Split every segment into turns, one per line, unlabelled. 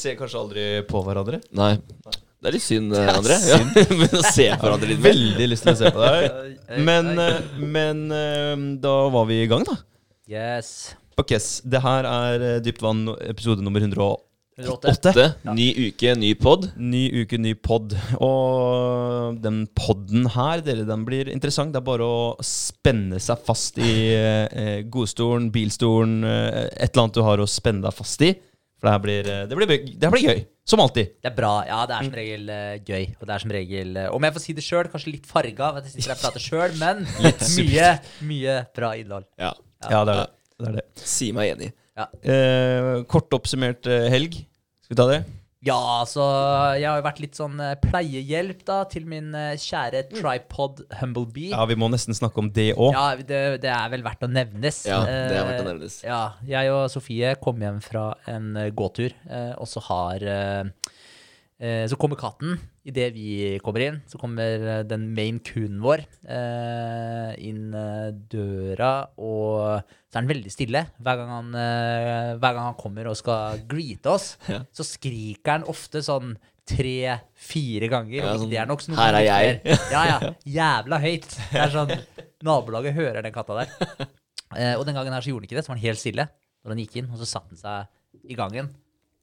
ser kanskje aldri på hverandre.
Nei. Det er litt synd, er André. Ja. Men å se på hverandre litt.
Veldig lyst til å se på deg. Men, eh, men eh, da var vi i gang, da.
Yes.
Ok, det her er eh, Dypt vann, episode nummer 108.
108.
Ny uke, ny pod.
Ny uke, ny pod. Og den podden her, dere, den blir interessant. Det er bare å spenne seg fast i eh, godstolen, bilstolen, eh, et eller annet du har å spenne deg fast i. For det her blir, eh, det blir, det blir gøy. Som alltid.
Det er bra. Ja, det er som regel uh, gøy. Og det er som regel uh, Om jeg får si det sjøl, kanskje litt farga, at jeg sitter her og prater sjøl, men mye, mye bra innhold.
Ja.
Ja, det er det. det, er det.
Si meg enig.
Eh, kort oppsummert helg. Skal vi ta det?
Ja, altså Jeg har jo vært litt sånn eh, pleiehjelp da til min eh, kjære tripod Humblebee.
Ja, Vi må nesten snakke om det òg.
Ja, det, det er vel verdt å nevnes.
Ja, det er verdt å
nevnes.
nevnes.
Ja, jeg og Sofie kom hjem fra en eh, gåtur, uh, og så har uh, eh, Så kommer katten idet vi kommer inn. Så kommer eh, den main coonen vår eh, inn eh, døra, og så er han veldig stille. Hver gang han, eh, hver gang han kommer og skal greete oss,
Ja.
så skriker han ofte sånn tre-fire ganger.
Ja, sånn,
det er nok sånn
«Her er jeg».
Ja, ja. Jævla høyt. Det er sånn Nabolaget hører den katta der. Eh, og den gangen her så gjorde han ikke det, så var han helt stille. Når han gikk inn, og så satte han seg i gangen.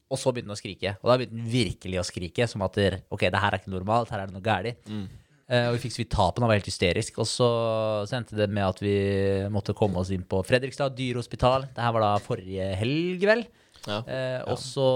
Og så begynte han å skrike. Og da begynte han virkelig å skrike, som at ok, det her er ikke normalt, her er det noe galt. Eh, og vi fikk så vidt tapen, han var helt hysterisk. Og så, så endte det med at vi måtte komme oss inn på Fredrikstad dyrehospital. Det her var da forrige helg, vel.
Ja.
Eh, og så,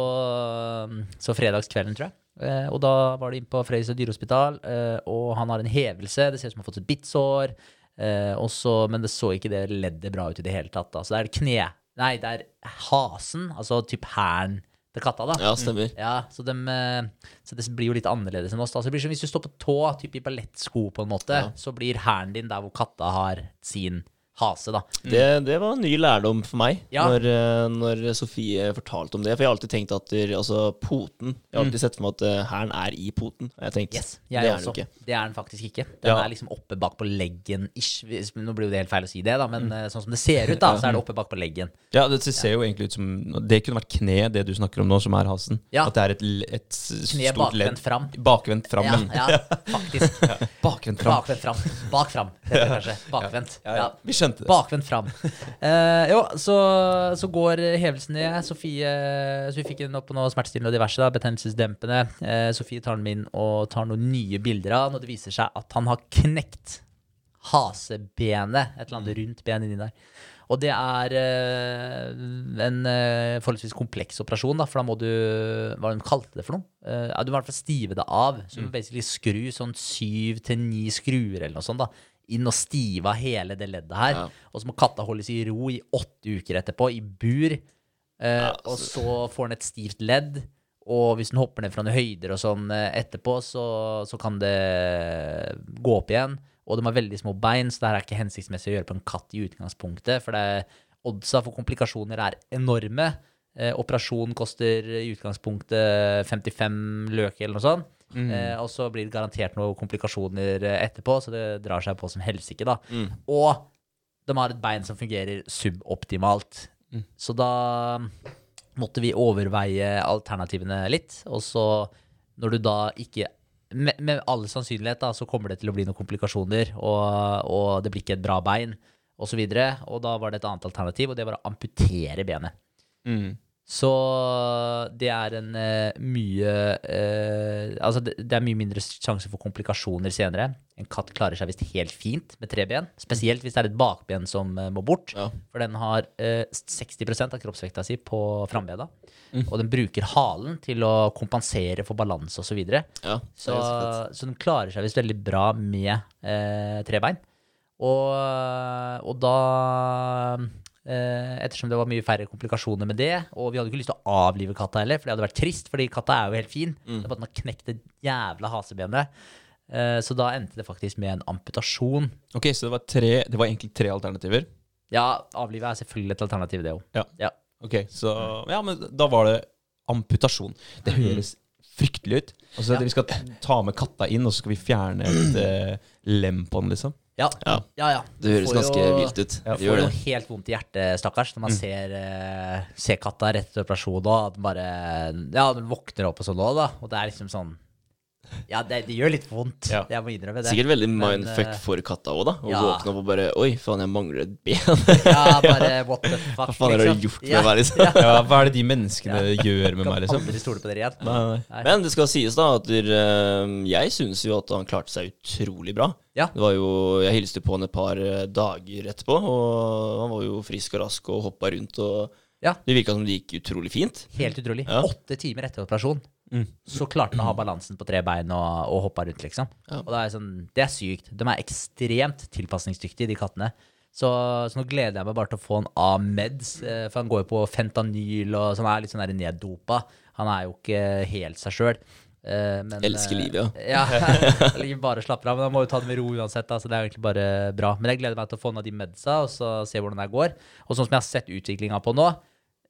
så fredagskvelden, tror jeg. Eh, og da var det inn på Fredrikstad dyrehospital, eh, og han har en hevelse. Det ser ut som han har fått et bittsår. Eh, og men det så ikke det leddet bra ut i det hele tatt. Da. Så det er kne... Nei, det er hasen, altså typ hælen til katta, da.
Ja, stemmer.
Ja, så, dem, eh, så det blir jo litt annerledes enn oss. da. Så det blir som hvis du står på tå, typ i ballettsko, på en måte, så blir hælen din der hvor katta har sin hase, da.
Det, det var en ny lærdom for meg
Ja.
når, eh, når Sofie fortalte om det. For jeg har alltid tenkt at altså, poten Jeg har alltid sett for meg at hæren er i poten. Og jeg tenkte,
Yes,
det er den ikke.
Det er den faktisk ikke. Den
Ja.
er liksom oppe bak på leggen ish. Nå blir jo det helt feil å si det, da, men mm. sånn som det ser ut, da, så er det oppe bak på leggen.
Ja, det ser jo egentlig ut som Det kunne vært kne, det du snakker om nå, som er hasen.
Ja.
At det er et, et
Kne
stort ledd.
bakvendt fram.
Bakvendt fram.
Ja, faktisk.
Bakvendt fram.
Bakvendt fram. Bak fram, heter det kanskje. Bakvendt.
Ja, skjønte det.
Bakvendt fram. Uh, jo, så, så går hevelsen ned. Sofie Så vi fikk den opp på noe smertestillende og diverse. da, Betennelsesdempende. Uh, Sofie tar den inn og tar noen nye bilder av når det viser seg at han har knekt hasebenet. Et eller annet rundt ben inni der. Og det er uh, en uh, forholdsvis kompleks operasjon, da, for da må du Hva de kalte det for noe? Uh, du må i hvert fall stive det av. Så du må basically skru sånn syv til ni skruer eller noe sånt. da inn og stive av hele det leddet her.
Ja.
Og så må katta holdes i ro i åtte uker etterpå, i bur. Eh, og så får den et stivt ledd. Og hvis den hopper ned fra noen høyder og sånn eh, etterpå, så, så kan det gå opp igjen. Og de har veldig små bein, så det her er ikke hensiktsmessig å gjøre på en katt i utgangspunktet. For det, oddsa for komplikasjoner er enorme. Eh, operasjon koster i utgangspunktet 55 løk eller noe sånt. Eh, og så blir det garantert noen komplikasjoner eh, etterpå, så det drar seg på som helsike, da. Og de har et bein som fungerer suboptimalt. Så da måtte vi overveie alternativene litt. Og så, når du da ikke Med, med all sannsynlighet da, så kommer det til å bli noen komplikasjoner, og, og det blir ikke et bra bein, osv. Og, så og da var det et annet alternativ, og det var å amputere benet.
Mm.
Så det er en uh, mye uh, Altså, det, det er mye mindre sjanse for komplikasjoner senere. En katt klarer seg visst helt fint med tre ben, spesielt hvis det er et bakben som uh, må bort.
Ja.
For den har eh, 60% av kroppsvekta si på frambena. Og den bruker halen til å kompensere for balanse osv. Så, videre.
Ja,
så,
så
den klarer seg visst veldig bra med tre bein. Og, og da Ettersom det var mye færre komplikasjoner med det, og vi hadde ikke lyst til å avlive katta heller, for det hadde vært trist, fordi katta er jo helt fin.
Mm.
Det bare at den har knekt det jævla hasebenet. Eh, så da endte det faktisk med en amputasjon.
Ok, så det var, tre, det var egentlig tre alternativer.
Ja, avlive er selvfølgelig et alternativ, det òg.
Ja.
Ja.
Ok, så Ja, men da var det amputasjon. Det høres fryktelig ut. Altså, Vi skal ta med katta inn, og så skal vi fjerne et eh, lem på den, liksom.
Ja, ja,
Ja.
ja.
Det høres
Får
ganske
jo-
vilt ut.
Ja,
Det
Får jo helt vondt i hjertet, stakkars, når man ser, eh, ser katta rett etter operasjonen og at den bare Ja, den våkner opp og sånn òg, da. Og det er liksom sånn Ja, det, det gjør litt vondt.
Ja.
Jeg må innrømme det.
Sikkert veldig
Men,
mindfuck
eh,
for katta òg, da. Å
ja.
våkne opp og bare Oi, faen, jeg mangler et ben.
Ja, bare what the fuck,
Hva faen har du
liksom.
gjort med
Ja,
meg, liksom?
Ja.
Hva er det de menneskene gjør med
Kan
meg, liksom?
aldri stole på dere igjen.
Nei, nei.
Nei.
Men det skal sies, da, at der, eh, jeg syns jo at han klarte seg utrolig bra.
Ja.
Det var jo, Jeg hilste på han et par eh, dager etterpå, og han var jo frisk og rask og hoppa rundt. og
Ja.
Det virka som det gikk utrolig fint.
Helt utrolig.
Ja.
Åtte timer etter operasjon
Mm.
så klarte han å ha balansen på tre bein og, og hoppa rundt, liksom.
Ja.
Og det er, sånn, det er sykt. De er ekstremt tilpasningsdyktige, de kattene. Så, så nå gleder jeg meg bare til å få han av meds, eh, for han går jo på fentanyl og sånn, er litt sånn neddopa. Han er jo ikke helt seg sjøl.
Elsker livet,
ja. Eller bare slapper av, men han må jo ta det med ro uansett. Da, så det er egentlig bare bra. Men jeg gleder meg til å få han av de medsa og så se hvordan det går. Og sånn som jeg har sett utviklinga på nå,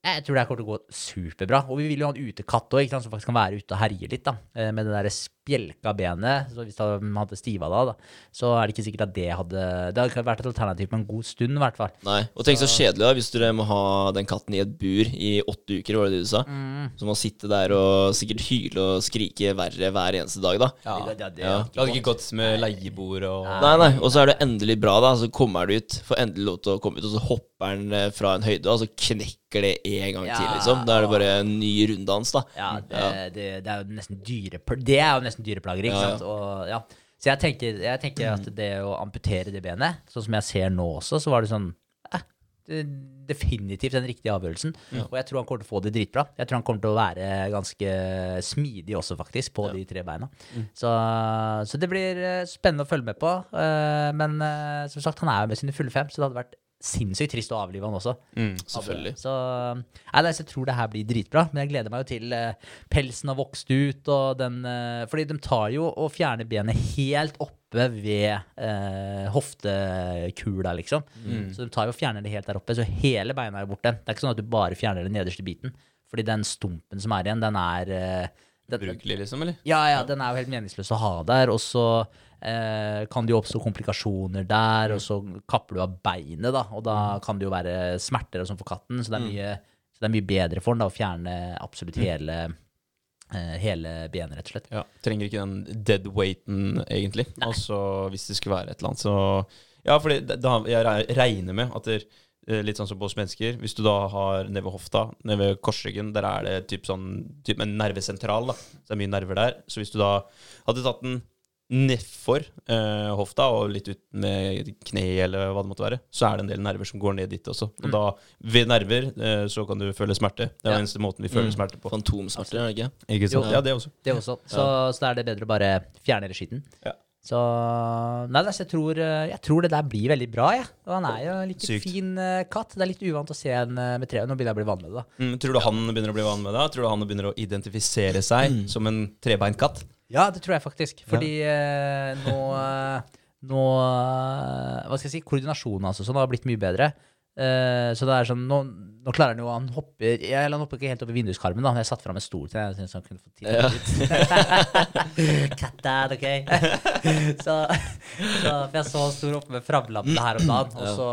jeg tror det her kommer til å gå superbra. Og vi vil jo ha en utekatt òg, som faktisk kan være ute og herje litt. da, eh, Med det der spjelka benet. Så hvis han hadde stiva da, da, så er det ikke sikkert at det hadde Det hadde vært et alternativ på en god stund, i hvert fall.
Nei, Og tenk så kjedelig da, hvis du må ha den katten i et bur i åtte uker, var det det du sa?
Mm.
Så må sitte der og sikkert hyle og skrike verre hver eneste dag, da.
Ja, det, det, det,
Ja.
Det hadde ikke gått med leiebord og
Nei, nei, og så er det endelig bra, da. Så kommer du ut, får endelig lov til å komme ut, og så hopper han eh, fra en høyde, og så knekker det en gang
Ja.
til, liksom. Da er det bare en ny runddans, da.
Ja, det, det, det er jo nesten dyrepl Det er jo nesten dyreplager, ikke
Ja, ja.
sant? Og, ja. Så jeg tenker, jeg tenker at det å amputere det benet, sånn som jeg ser nå også, så var det sånn eh, det, Definitivt den riktige avgjørelsen. Og jeg tror han kommer til å få det dritbra. Jeg tror han kommer til å være ganske smidig også, faktisk, på de tre beina. Så, så det blir eh, spennende å følge med på. eh, Men eh, som sagt, han er jo med sine fulle fem, så det hadde vært sinnssykt trist å avlive han også.
Mm.
Selvfølgelig.
Så, nei, jeg tror det her blir dritbra, men jeg gleder meg jo til eh, pelsen har vokst ut, og den eh, Fordi de tar jo og fjerner benet helt oppe ved eh, hoftekula, liksom. Så de tar jo og fjerner det helt der oppe, så hele beina er borte. Det er ikke sånn at du bare fjerner den nederste biten, fordi den stumpen som er igjen, den er eh, den,
Brukelig, liksom, eller?
ja, ja, den er jo helt meningsløs å ha der. Og så kan det jo oppstå komplikasjoner der, og så kapper du av beinet, da. Og da kan det jo være smerter og sånn for katten, så det er mye, så det er mye bedre for den da, å fjerne absolutt hele, eh, hele benet, rett og slett.
Ja, Trenger ikke den dead weighten, egentlig. Altså, hvis det skulle være et eller annet, så Ja, for jeg regner med at det er Litt sånn som på oss mennesker. Hvis du da har nede ved hofta, nede ved korsryggen, der er det typ sånn typ en nervesentral. da Så det er mye nerver der. Så hvis du da hadde tatt den nedfor eh, hofta og litt ut med kne eller hva det måtte være, så er det en del nerver som går ned dit også. Og da, ved nerver, eh, så kan du føle smerte. Det er
Ja.
den eneste måten vi føler
Mm.
smerte på.
Fantomsmerter, er det ikke?
Ikke sant?
Jo.
Ja, det også.
Det også. Så, så da er det bedre å bare fjerne hele skitten.
Ja.
Så Nei, altså, jeg, tror, eh, jeg tror det der blir veldig bra, jeg. Og han er jo en litt
Sykt.
fin katt. Det er litt uvant å se en med tre. Nå begynner jeg å bli vant med det, da.
Mm, tror du han begynner å bli vant med det? Tror du han begynner å identifisere seg som en trebeint katt?
Ja, det tror jeg faktisk. Fordi ja. nå, eh, nå eh, Hva skal jeg si? Koordinasjonen altså, sånn har blitt mye bedre. Uh, så det er sånn Nå, nå klarer han jo Han hopper ja, eller Han hopper ikke helt opp i vinduskarmen. da Jeg satte fram en stol til jeg syntes han kunne få tid ut. Cut that, ok? så, så For jeg så han sto oppe med framlampen her om dagen, og så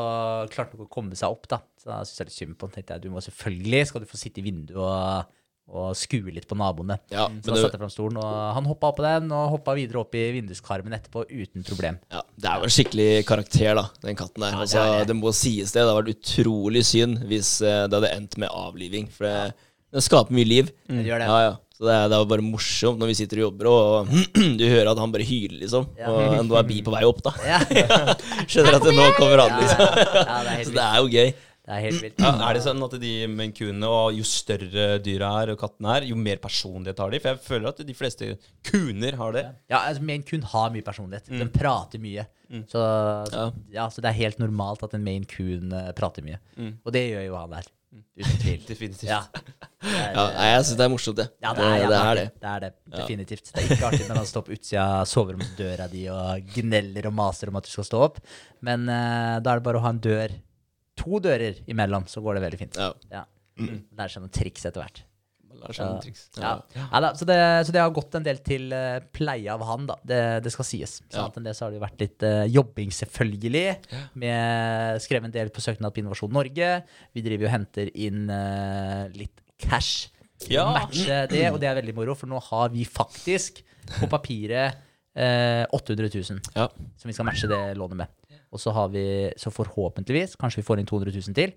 klarte han ikke å komme seg opp. da Så da syntes jeg litt synd på ham. tenkte jeg, Du må selvfølgelig skal du få sitte i vinduet og, og skue litt på naboene.
Ja,
Så da
det,
satte jeg fram stolen, og han hoppa opp på den og hoppa videre opp i vinduskarmen etterpå uten problem.
ja, det er jo en skikkelig karakter, da, den katten der.
Ja,
altså, det,
det.
må sies det. Det hadde vært utrolig synd hvis eh, det hadde endt med avliving. For det, det skaper mye liv.
Det gjør det.
Ja, ja. Så det er, det jo bare morsomt når vi sitter og jobber, og du hører at han bare hyler, liksom.
Ja.
Og nå er bi på vei opp, da.
Ja,
Skjønner at det nå kommer han,
ja,
liksom. Så det er jo gøy.
Det er helt vilt.
Ja, er det sånn at de menkuene, og jo større dyra er, og kattene er, jo mer personlighet har de? For jeg føler at de fleste kuner har det.
Ja, altså, Maine Coon har mye personlighet. Den prater mye. Så,
Ja.
ja, så det er helt normalt at en Maine Coon eh, prater mye. Og det gjør jo han der. Uten tvil.
Definitivt.
Ja. Er,
Ja, jeg syns det er morsomt, det.
Ja, det er,
det, er det.
Det er det. Definitivt. Det er ikke artig når han står på utsida av soveromsdøra di og gneller og maser om at du skal stå opp, men uh, da er det bare å ha en dør, to dører imellom, så går det veldig fint.
Ja.
Ja. Lærer seg noen triks etter hvert.
Lars Henriks.
Ja. Nei da, så, det, så det har gått en del til uh, pleie av han, da. Det, det skal sies. Så
Ja.
annet enn det så har det jo vært litt uh, jobbing, selvfølgelig. Med skrevet en del på søknad på Innovasjon Norge. Vi driver jo og henter inn uh, litt cash.
Ja.
Matche det, og det er veldig moro, for nå har vi faktisk på papiret eh, 800 000
Ja.
som vi skal matche det lånet med. Og så har vi, så forhåpentligvis, kanskje vi får inn 200 000 til.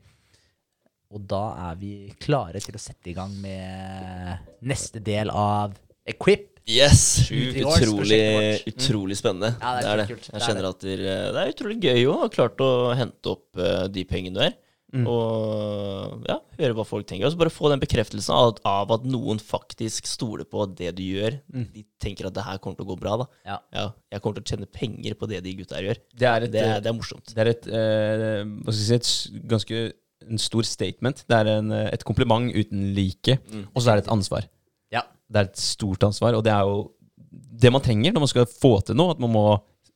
Og da er vi klare til å sette i gang med neste del av Equip.
Yes!
I års,
Utrolig, utrolig spennende.
Ja, det er
det er det. Jeg
er
kjenner at det, er utrolig gøy å ha klart å hente opp eh, de pengene der.
Mm.
Og ja, høre hva folk tenker. Og så bare få den bekreftelsen av, av at noen faktisk stoler på det du gjør. De tenker at det her kommer til å gå bra. da.
Ja. Ja.
Jeg kommer til å tjene penger på det de gutta her gjør.
Det er et,
Det, er- det er morsomt.
det er et, eh, hva skal jeg si, et ganske en stor statement. Det er en, eh, et kompliment uten like, og så er det et ansvar.
Ja.
Det er et stort ansvar, og det er jo det man trenger når man skal få til noe, at man må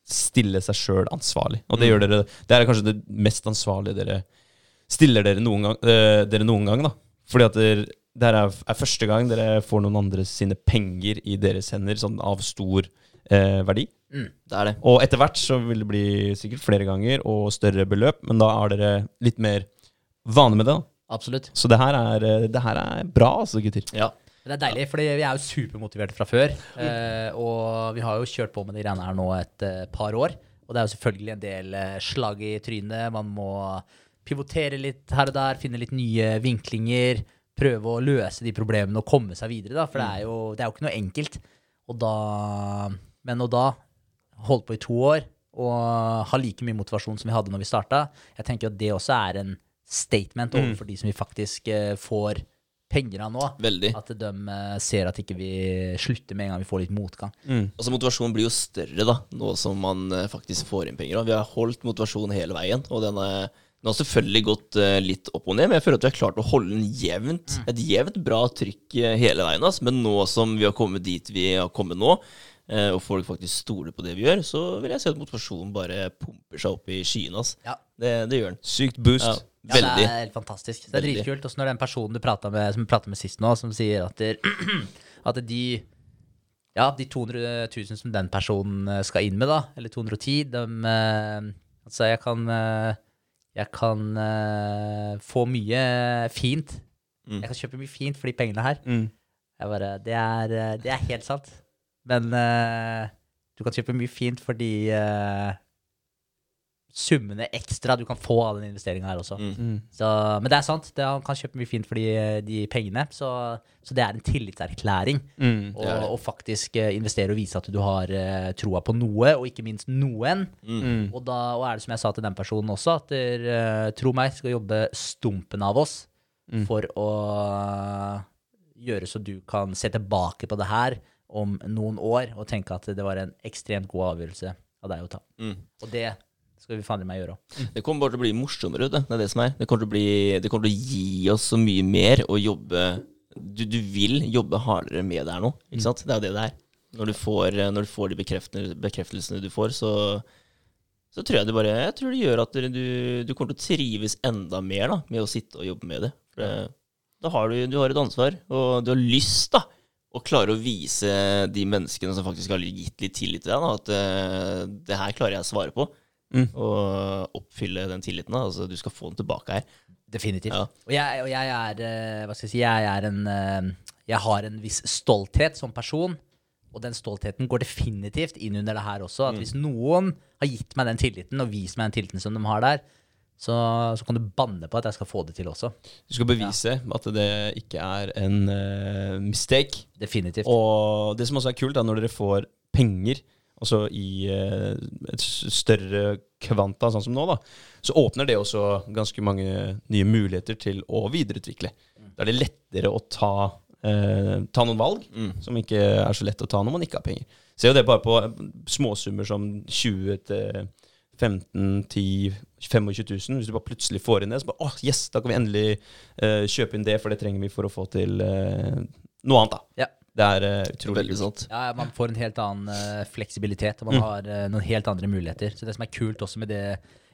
stille seg sjøl ansvarlig. Og det gjør dere Det er kanskje det mest ansvarlige dere stiller dere noen gang, øh, dere noen gang da. Fordi at det det her er, er første gang dere får noen andre sine penger i deres hender, sånn av stor eh, verdi.
Det er det.
Og etter hvert så vil det bli sikkert flere ganger og større beløp, men da er dere litt mer vane med det. da.
Absolutt.
Så det her er, eh, det her er bra, altså, gutter.
Ja.
Det er deilig, for vi er jo supermotiverte fra før. Eh, og vi har jo kjørt på med de greiene her nå et eh, par år. Og det er jo selvfølgelig en del eh, slag i trynet. Man må pivotere litt her og der, finne litt nye vinklinger. Prøve å løse de problemene og komme seg videre, da. For det er jo, det er jo ikke noe enkelt. Og da Men å da holde på i to år og ha like mye motivasjon som vi hadde når vi starta, jeg tenker at det også er en statement overfor de som vi faktisk eh, får penger av nå.
Veldig.
At de eh, ser at ikke vi slutter med en gang vi får litt motgang.
Altså Motivasjonen blir jo større da, nå som man eh, faktisk får inn penger. Da. vi har holdt motivasjonen hele veien. Og den, er, den har selvfølgelig gått eh, litt opp og ned, men jeg føler at vi har klart å holde den jevnt. Et jevnt bra trykk eh, hele veien. Altså. Men nå som vi har kommet dit vi har kommet nå, eh, og folk faktisk stoler på det vi gjør, så vil jeg si at motivasjonen bare pumper seg opp i skyene. Altså.
Ja.
Det, det gjør den.
Sykt boost.
Ja.
Ja, det er helt fantastisk. Det er
Veldig.
dritkult. Også når den personen du pratet med, som vi pratet med sist nå, som sier at, der, at de ja, de 200 000 som den personen skal inn med, da, eller 210, de Altså, jeg kan Jeg kan uh, få mye fint.
Mm.
Jeg kan kjøpe mye fint for de pengene her.
Mm.
Jeg bare Det er, eh, det er helt sant. Men uh, du kan kjøpe mye fint for de eh, summene ekstra du kan få av den investeringa her også.
Mm.
Så, men det er sant. Det, han kan kjøpe mye fint for de, de pengene. Så, så det er en tillitserklæring.
Mm.
å,
det er det.
og faktisk eh, investere og vise at du har uh, troa på noe, og ikke minst noen.
Mm.
Og da og er det som jeg sa til den personen også, at der, uh, tro meg, skal jobbe stumpen av oss
Mm.
for å gjøre så du kan se tilbake på det her om noen år og tenke at det var en ekstremt god avgjørelse av deg å ta.
Mm.
Og det skal vi faen meg gjøre.
Det kommer bare til å bli morsommere. Det, det er det som er. Det kommer til å, bli, det kommer til å gi oss så mye mer å jobbe du, du vil jobbe hardere med det her nå. Ikke sant? Det er jo det det er. Når du får, når du får de bekreftelsene, du får, så, så tror jeg det bare Jeg tror det gjør at du, du kommer til å trives enda mer da, med å sitte og jobbe med det. For da har du, du har et ansvar, og du har lyst da, å klare å vise de menneskene som faktisk har gitt litt tillit til deg, da, at uh, det her klarer jeg å svare på
Mm.
og oppfylle den tilliten. Da. Altså, du skal få den tilbake her.
Definitivt.
Ja.
Og, jeg, og jeg er eh, Hva skal jeg si Jeg er en eh, Jeg har en viss stolthet som person. Og den stoltheten går definitivt inn under det her også. At hvis noen har gitt meg den tilliten, og vist meg den tilliten som de har der, så, så kan du banne på at jeg skal få det til også.
Du skal bevise at det ikke er en uh, mistake.
Definitivt.
Og det som også er kult, er når dere får penger, altså i eh, et større kvanta, sånn som nå, da, så åpner det også ganske mange nye muligheter til å videreutvikle. Da er det lettere å ta, eh, ta noen valg som ikke er så lett å ta når man ikke har penger. Ser jo det bare på eh, småsummer som 20 til 15 10 25 000. Hvis du bare plutselig får inn det, så bare åh, yes, da kan vi endelig eh, kjøpe inn det, for det trenger vi for å få til eh, noe annet, da.
Ja.
Det er uh, utrolig
Veldig sant.
Ja, man får en helt annen uh, fleksibilitet, og man har uh, noen helt andre muligheter. Så det som er kult også med det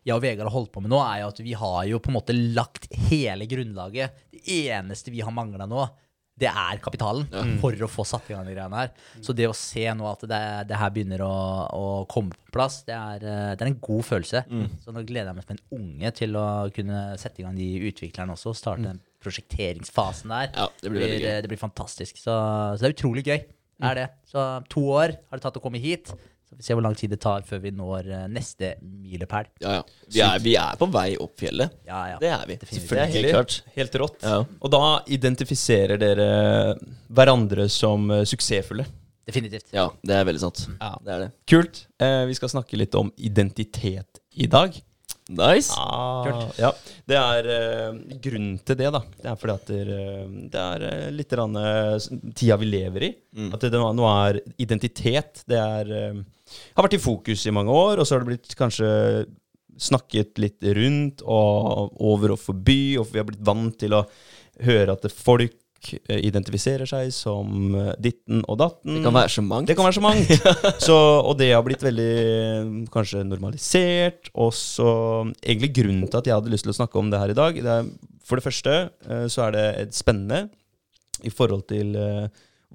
jeg og Vegard har holdt på med nå, er jo at vi har jo på en måte lagt hele grunnlaget. Det eneste vi har mangla nå, det er kapitalen for å få satt i gang de greiene her. Så det å se nå at det, det her begynner å, å komme på plass, det er, eh, det er en god følelse. Så nå gleder jeg meg som en unge til å kunne sette i gang de utviklerne også. Starte den prosjekteringsfasen der.
Ja, det blir det, blir,
det blir fantastisk. Så, så det er utrolig gøy. Mm. er det. Så to år har det tatt å komme hit. Så vi ser hvor lang tid det tar før vi når eh, neste milepæl.
Ja, ja. Vi er, vi er på vei opp fjellet.
Ja, ja.
Det er vi.
Selvfølgelig.
Det er helt klart.
Helt rått.
Ja.
Og da identifiserer dere hverandre som eh, suksessfulle.
Definitivt.
Ja, det er veldig sant.
Ja.
Det er det.
Kult. Eh, vi skal snakke litt om identitet i dag.
Nice.
Ah, ja. Det er uh, grunnen til det, da. Det er fordi at det, det er eh, litt rann, eh, tida vi lever i. At det nå nå er identitet. Det er, uh, har vært i fokus i mange år, og så har det blitt kanskje snakket litt rundt og over og forbi, og vi har blitt vant til å høre at folk eh, identifiserer seg som eh, ditten og datten.
Det kan være så mangt.
Det kan være så mangt. Så, og det har blitt veldig kanskje normalisert. Og så egentlig grunnen til at jeg hadde lyst til å snakke om det her i dag, det er for det første eh, så er det et spennende i forhold til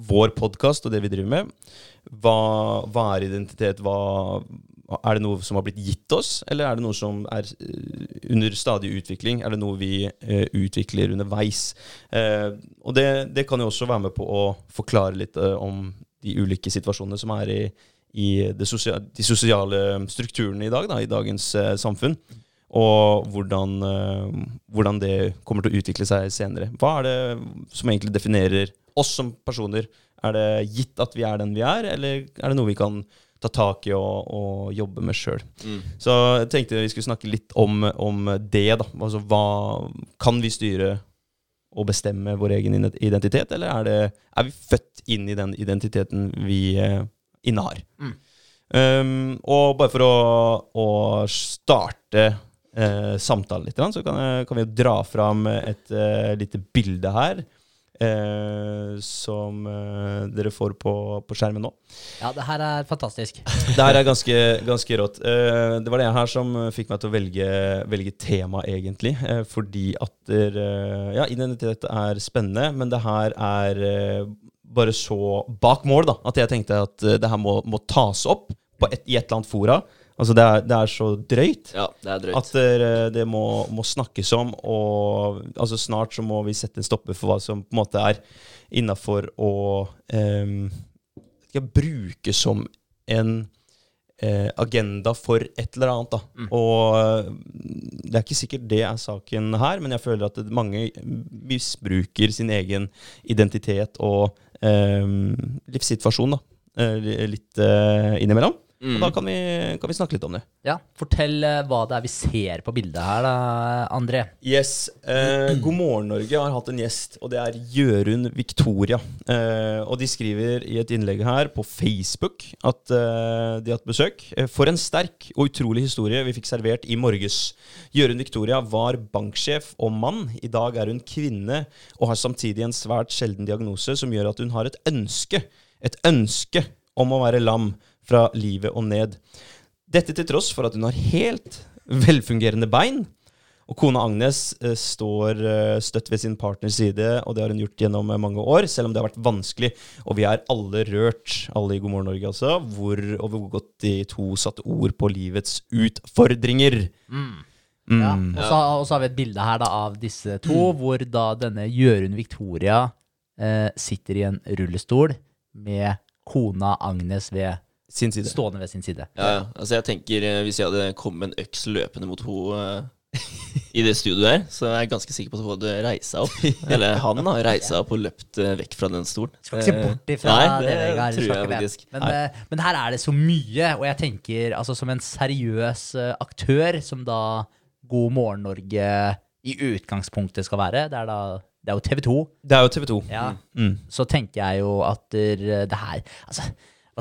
vår podkast og det vi driver med. Hva, hva er identitet? Hva, er det noe som har blitt gitt oss, eller er det noe som er eh, under stadig utvikling? Er det noe vi eh, utvikler underveis? Eh, og det, det kan jo også være med på å forklare litt om de ulike situasjonene som er i, i det sosia de sosiale strukturene i dag, da, i dagens samfunn. Og hvordan, hvordan det kommer til å utvikle seg senere. Hva er det som egentlig definerer oss som personer? Er det gitt at vi er den vi er, eller er det noe vi kan ta tak i og, og jobbe med sjøl?
Mm.
Så jeg tenkte vi skulle snakke litt om, om det. da. Altså, hva Kan vi styre og bestemme vår egen identitet, eller er, det, er vi født inn i den identiteten vi eh, innehar?
Mm.
Um, og bare for å, å starte eh, samtalen litt, så kan, kan vi dra fram et eh, lite bilde her. Eh, som eh, dere får på, på skjermen nå.
Ja, det her er fantastisk.
Det her er ganske, ganske rått. Eh, det var det her som fikk meg til å velge, velge tema, egentlig. Eh, fordi at der, Ja, identitet er spennende, men det her er eh, bare så bak mål, da. At jeg tenkte at eh, det her må, må tas opp på et, i et eller annet fora. Altså, det er, det er så drøyt.
Ja, det er drøyt.
At det, det må, må snakkes om, og altså snart så må vi sette en stopper for hva som på en måte er innafor å um, bruke som en uh, agenda for et eller annet. Da. Og eh, det er ikke sikkert det er saken her, men jeg føler at mange misbruker sin egen identitet og um, livssituasjon da. eh, litt uh, innimellom. Og da kan vi, kan vi snakke litt om det.
Ja, Fortell eh, hva det er vi ser på bildet her, da, André.
Yes. Eh, God morgen, Norge har hatt en gjest, og det er Jørund Victoria. Eh, og de skriver i et innlegg her på Facebook at eh, de har hatt besøk. Eh, For en sterk og utrolig historie vi fikk servert i morges. Jørund Victoria var banksjef og mann. I dag er hun kvinne og har samtidig en svært sjelden diagnose som gjør at hun har et ønske. Et ønske om å være lam fra livet og ned. Dette til tross for at hun har helt velfungerende bein. Og kona Agnes eh, står eh, støtt ved sin partners side, og det har hun gjort gjennom eh, mange år, selv om det har vært vanskelig. Og vi er alle rørt, alle i God morgen Norge altså, hvor, over hvor godt de to satte ord på livets utfordringer. Mm.
Ja, og, så, og så har vi et bilde her da, av disse to, hvor da denne Jørund Victoria eh, sitter i en rullestol med kona Agnes ved,
Sin side.
stående ved sin side.
Ja, ja. Altså, jeg tenker eh, Hvis jeg hadde kommet med en øks løpende mot henne i det studioet her, så er jeg ganske sikker på at hun hadde reist seg opp. Eller han har reist seg opp og løpt eh, vekk fra den stolen.
Skal ikke se bort ifra
Nei,
det,
det
Vegard.
tror jeg
med.
faktisk.
Men, eh, men her er det så mye, og jeg tenker altså som en seriøs eh, aktør, som da God morgen Norge i utgangspunktet skal være, det er da det er jo TV 2.
Det er jo TV 2.
Ja.
Mm.
Så tenker jeg jo at det her Altså,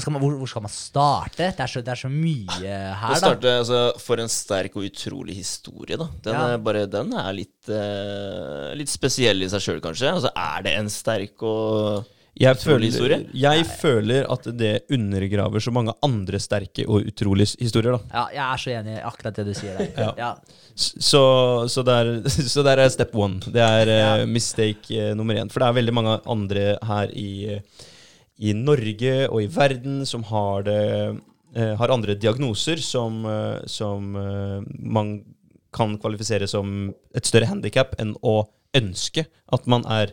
skal man, hvor, hvor skal man starte? Det er så, det er så mye her, da.
starter, altså, For en sterk og utrolig historie, da. Den,
Ja.
er, bare, den er litt, eh, litt spesiell i seg sjøl, kanskje. Altså, er det en sterk og
Jeg,
Utrolig
føler,
historie.
jeg føler at det undergraver så mange andre sterke og utrolige historier. da
Ja, jeg er så enig i akkurat det du sier der.
Ja.
Ja.
Så, så, der, så der er step one. Det er eh, mistake eh, nummer én. For det er veldig mange andre her i, i Norge og i verden som har det eh, Har andre diagnoser som, eh, som eh, man kan kvalifisere som et større handikap enn å ønske at man er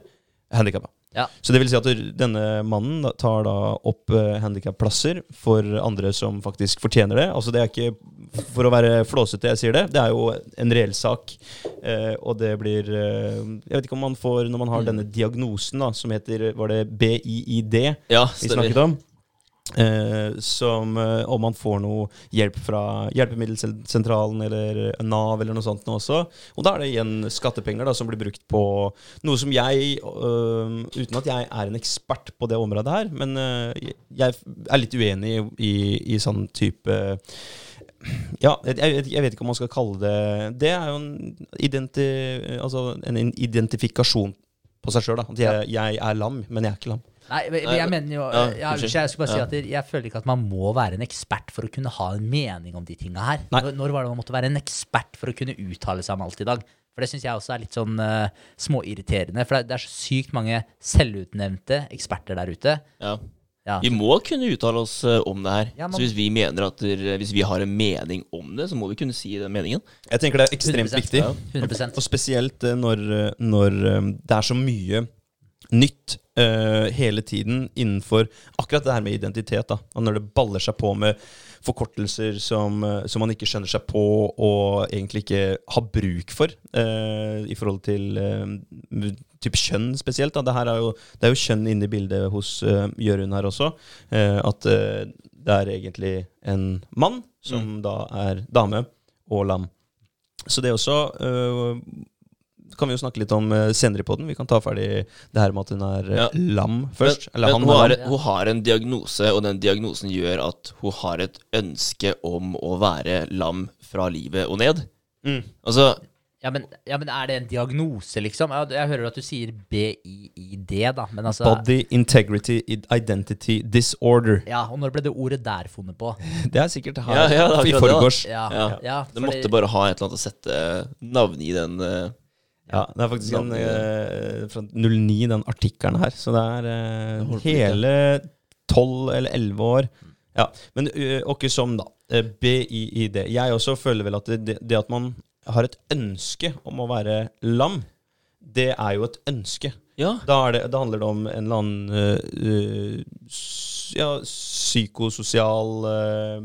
handikappa.
Ja.
Så det vil si at denne mannen tar da opp uh, handikapplasser for andre som faktisk fortjener det. Altså Det er ikke for å være flåsete jeg sier det, det er jo en reell sak. Eh, og det blir eh, Jeg vet ikke om man får, når man har denne diagnosen da, som heter Var det BIID
Ja,
vi snakket om? Eh, som eh, om man får noe hjelp fra Hjelpemiddelsentralen eller Nav eller noe sånt nå også. Og da er det igjen skattepenger da, som blir brukt på noe som jeg, øh, uten at jeg er en ekspert på det området her, men øh, jeg er litt uenig i, i, i sånn type ja, jeg, jeg, vet- ikke om man skal kalle det Det er jo en, identi, altså en identifikasjon på seg sjøl. At jeg, jeg er lam, men jeg er ikke lam.
Nei, men jeg mener jo
Ja, jeg.
Jeg skulle bare si at jeg- føler ikke at man må være en ekspert for å kunne ha en mening om de tinga her. Når, når var det man måtte være en ekspert for å kunne uttale seg om alt i dag? For det syns jeg også er litt sånn uh, småirriterende. For det, det er så sykt mange selvutnevnte eksperter der ute.
Ja.
Ja.
Vi må kunne uttale oss eh, om det her.
Ja, man-
Så hvis vi mener at der, Hvis vi har en mening om det, så må vi kunne si den meningen.
Jeg tenker det er ekstremt
100%,
viktig.
ja. 100%.
Og spesielt eh, når, når det er så mye nytt eh, hele tiden innenfor akkurat det her med identitet. da Og når det baller seg på med forkortelser som, eh, som man ikke skjønner seg på og egentlig ikke har bruk for uh, i forhold til uh, type kjønn spesielt. Da. Det, er jo, det er jo kjønn inne i bildet hos uh, Jørund her også. at det er egentlig en mann som da er dame og lam. Så det også kan vi jo snakke litt om øh, senere i poden. Vi kan ta ferdig det her med at hun er øh,
Ja.
lam først.
Men,
Eller
men
han
hun,
er
har,
lam.
hun har en diagnose, og den diagnosen gjør at hun har et ønske om å være lam fra livet og ned.
Mm.
Altså,
Ja men, ja, men er det en diagnose, liksom? Jeg, Jeg hører at du sier BIID, da. Men altså
Body Integrity Identity Disorder.
Ja, Og når ble det ordet der funnet på?
Det er sikkert her
Ja, ja, det er
i forgårs.
Ja,
Ja.
ja,
det
fordi-
måtte bare ha et eller annet å sette navnet i den eh,
Ja, det er faktisk en øh, fra 09, den artikkelen her. Så det er
ja.
hele 12 eller 11 år. Ja, Men åkke som, da. øh, BIID. Jeg også føler vel at det, det at man har et ønske om å være lam, det er jo et ønske.
Ja.
Da, det, da handler det om en eller annen uh, ja, psykososial uh,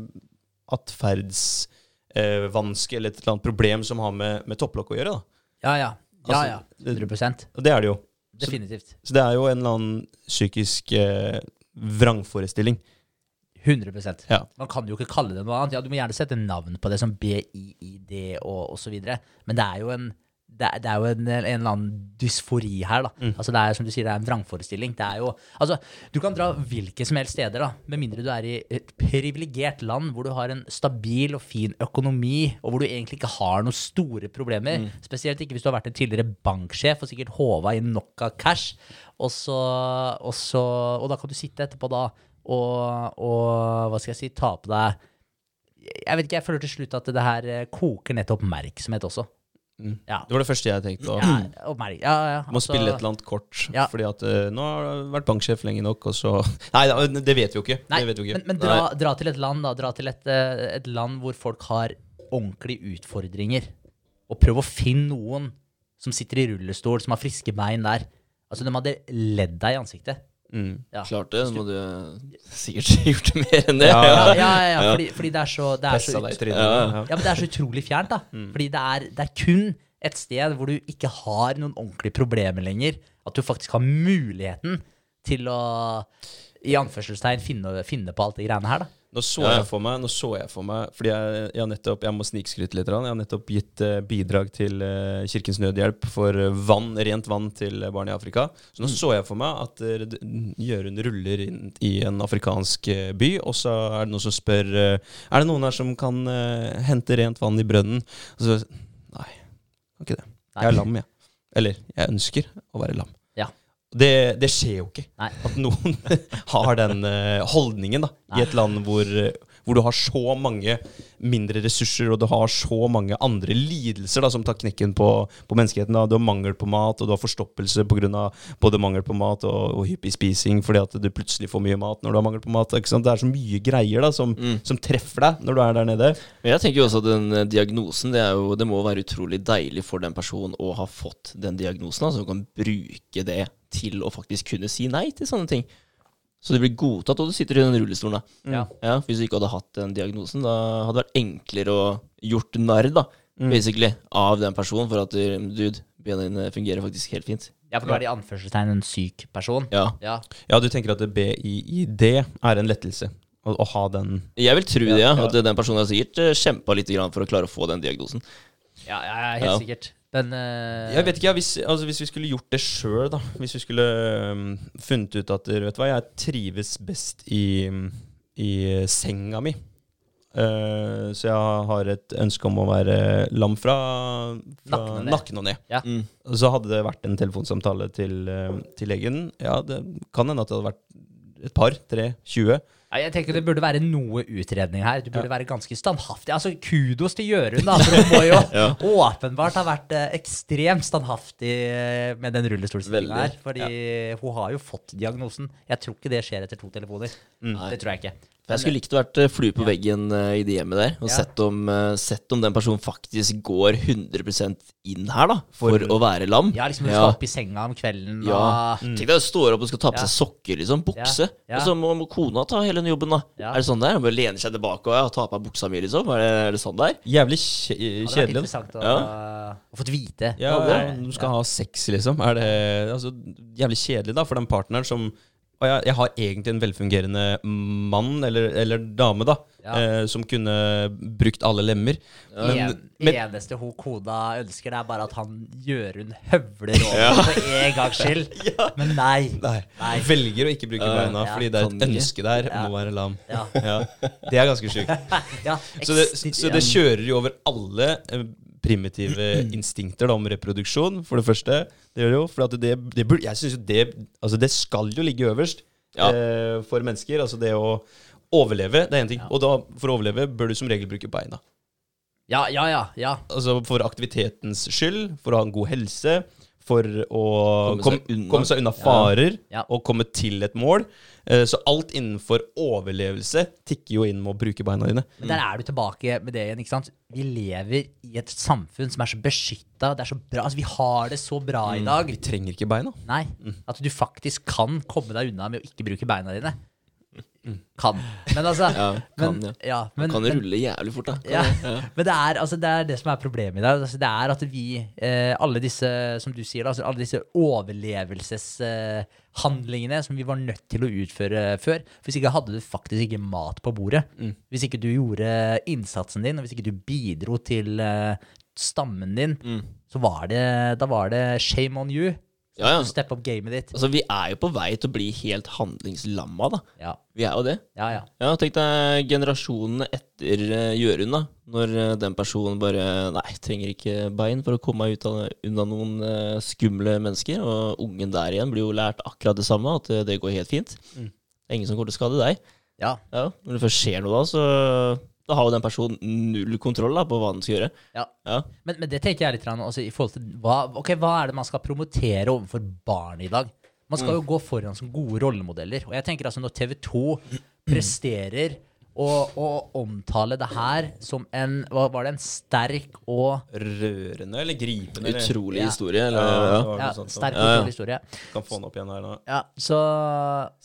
atferdsvanske eller et eller annet problem som har med, med topplokk å gjøre. Da.
Ja, ja. Ja,
Altså,
ja. 100
Og det er det jo.
Definitivt.
Så det er jo en eller annen psykisk eh, vrangforestilling.
100
Ja.
Man kan jo ikke kalle det noe annet. Ja, Du må gjerne sette navn på det som BIID og osv. Men det er jo en det det er jo en, en eller annen dysfori her. da. Altså Det er som du sier, det er en vrangforestilling. Det er jo, altså Du kan dra hvilke som helst steder, da, med mindre du er i et privilegert land hvor du har en stabil og fin økonomi, og hvor du egentlig ikke har noen store problemer. Spesielt ikke hvis du har vært en tidligere banksjef og sikkert håva inn nok av cash. Og, så, og, så, og da kan du sitte etterpå da og, og hva skal jeg si, ta på deg Jeg vet ikke, jeg føler til slutt at det her koker ned til oppmerksomhet også. Ja.
Det var det første jeg tenkte.
Ja, meg. ja, ja,
Må
altså-
spille et eller annet kort.
Ja.
Fordi at uh, nå har du vært banksjef lenge nok, og så Nei, det vet vi jo ikke.
Nei,
vi jo ikke.
men, men dra, dra til et land, da. Dra til et, eh, et land hvor folk har ordentlige utfordringer. Og prøv å finne noen som sitter i rullestol, som har friske bein der. Altså, de hadde ledd deg i ansiktet.
Mm.
Ja.
Klart det. Nå må du sikkert gjort det mer enn det.
Ja,
Ja, ja, ja,
Ja.
fordi, fordi det er så, det er så ut.
Ja.
Ja.
Ja, men det er så utrolig fjernt, da. Fordi det er, det er kun et sted hvor du ikke har noen ordentlige problemer lenger. At du faktisk har muligheten til å i anførselstegn finne, finne på alt det greiene her, da.
Nå så
Ja.
jeg for meg, nå så jeg for meg Fordi jeg, jeg har nettopp Jeg må snikskryte litt. Jeg har nettopp gitt eh, bidrag til eh, Kirkens Nødhjelp for eh, vann, rent vann til barn i Afrika. Så nå så jeg for meg at Jørund ruller inn i en afrikansk by, og så er det noen som spør Er det noen her som kan hente rent vann i brønnen. Og så Nei, kan ikke det. Jeg er lam, jeg. Eller jeg ønsker å være lam. Det, det skjer jo ikke.
Nei.
At noen har den eh, holdningen da, i et land hvor, eh, hvor du har så mange mindre ressurser, og du har så mange andre lidelser da, som tar knekken på, på menneskeheten. Da. Du har mangel på mat, og du har forstoppelse pga. både mangel på mat og, og hyppig spising fordi at du plutselig får mye mat når du har mangel på mat. Det er så mye greier da, som, som treffer deg når du er der nede.
Men jeg tenker jo også at den eh, diagnosen Det, jo, det må være utrolig deilig for den personen å ha fått den diagnosen, altså du kan bruke det til å faktisk kunne si nei til sånne ting. Så du blir godtatt, og du sitter i den rullestolen. da.
Ja.
Ja, Hvis du ikke hadde hatt den diagnosen, da hadde det vært enklere å gjort narr da, basically, av den personen for at du, dude, bena dine fungerer faktisk helt fint.
Ja, for du er i anførselstegn en syk person.
Ja.
Ja.
Ja, du tenker at det BIID er en lettelse? Å, å ha den
Jeg vil tro det, ja.
Ja.
At den personen har sikkert uh, kjempa litt grann for å klare å få den diagnosen.
Ja, ja, ja, helt
Ja.
sikkert. Men uh...
Jeg vet ikke, ja, hvis, altså, hvis vi skulle gjort det sjøl, da. Hvis vi skulle um, funnet ut at vet du hva, jeg trives best i, i senga mi. Uh, så jeg har et ønske om å være lam fra, fra
Nakken og ned.
og.
Ja.
Mm.
Så hadde det vært en telefonsamtale til, uh, til legen. Ja, det kan hende at det hadde vært et par, tre, 20.
ja, jeg tenker det burde være noe utredning her. Du burde være ganske standhaftig. Altså, Kudos til Jørund, da. For hun må jo åpenbart ha vært eh, ekstremt standhaftig eh, med den rullestolstillinga her. Fordi hun har jo fått diagnosen. Jeg tror ikke det skjer etter to telefoner. Det tror jeg ikke.
For Jeg skulle likt å vært eh, flue på veggen eh, i det hjemmet der, og
Ja.
sett, om, eh, sett om den personen faktisk går 100% inn her, da, for, å være lam.
Ja, liksom Hun skal opp i senga om kvelden
Ja.
og
Tenk deg, du står opp og skal ta på
Ja.
seg sokker, liksom. Bukse.
Ja. Ja.
Og så må, må kona ta hele den jobben, da.
Ja.
Er det sånn det er? Bare lener seg tilbake og ja, tar på meg buksa mi, liksom? Er det, er det sånn?
Jævlig
Det hadde vært
kjedelig.
interessant å,
Ja.
å få vite.
Ja,
Ja,
ja, du skal ha sex, liksom. Er det altså, jævlig kjedelig da for den partneren som og jeg, jeg har egentlig en velfungerende mann eller, eller dame da
Ja.
eh, som kunne brukt alle lemmer. Men,
en,
men
eneste hun kona ønsker, det er bare at han Jørund høvler over for en gangs skyld. Men nei.
nei,
Nei.
velger å ikke bruke beina
ja.
fordi det er et
ikke.
ønske der
Ja.
om å være lam.
Ja.
Ja, det er ganske sjukt.
Ja,
Så det, så det kjører jo over alle eh, primitive instinkter da, om reproduksjon, for det første. Det gjør det jo, for at det, det jeg synes jo det, altså det skal jo ligge øverst
Ja.
eh, for mennesker. Altså det å overleve, det er én ting. Og da, for å overleve bør du som regel bruke beina.
Ja, ja, ja. ja.
Altså For aktivitetens skyld, for å ha en god helse, for å
Komme seg
kom,
unna.
komme seg unna farer
Ja.
og komme til et mål. Eh, Så alt innenfor overlevelse tikker jo inn med å bruke beina dine.
Men der er du tilbake med det igjen. ikke sant? Vi lever i et samfunn som er så beskytta. Det er så bra. Altså, vi har det så bra i dag.
Vi trenger ikke beina.
Nei. At du faktisk kan komme deg unna med å ikke bruke beina dine. Kan. Men altså
Ja, kan,
men,
ja.
ja, men,
kan
men-
rulle jævlig fort, da.
Men det er, altså, det er det som er problemet i dag. Altså, det er at vi, eh, alle disse, som du sier, altså, alle disse overlevelseshandlingene som vi var nødt til å utføre før. Hvis ikke hadde du faktisk ikke mat på bordet. Hvis ikke du gjorde innsatsen din, og hvis ikke du bidro til eh, stammen din, så var det, da var det shame on you.
Ja, ja.
Så Step up gamet ditt.
Altså, vi er jo på vei til å bli helt handlingslamma, da.
Ja,
Vi er jo det.
ja. ja.
Ja, tenk deg generasjonene etter uh, Jørund, da. Når uh, den personen bare Nei, trenger ikke bein for å komme ut av, unna noen uh, skumle mennesker. Og ungen der igjen blir jo lært akkurat det samme, at det går helt fint. Det er ingen som kommer til å skade deg.
ja.
Ja, Når det først skjer noe da, så da har jo den personen null kontroll da, på hva den skal gjøre.
ja.
Ja.
Men, men det tenker jeg litt også, i forhold til hva, okay, hva er det man skal promotere overfor barn i dag? Man skal jo gå foran som gode rollemodeller. Og jeg tenker altså når TV 2 presterer å, å omtale det her som en Hva var det? En sterk og
Rørende eller gripende?
Utrolig
Ja.
historie. Eller,
Ja,
ja.
ja,
sånt.
sterk og
Ja, ja.
utrolig historie.
Kan få den opp igjen her nå.
Ja, så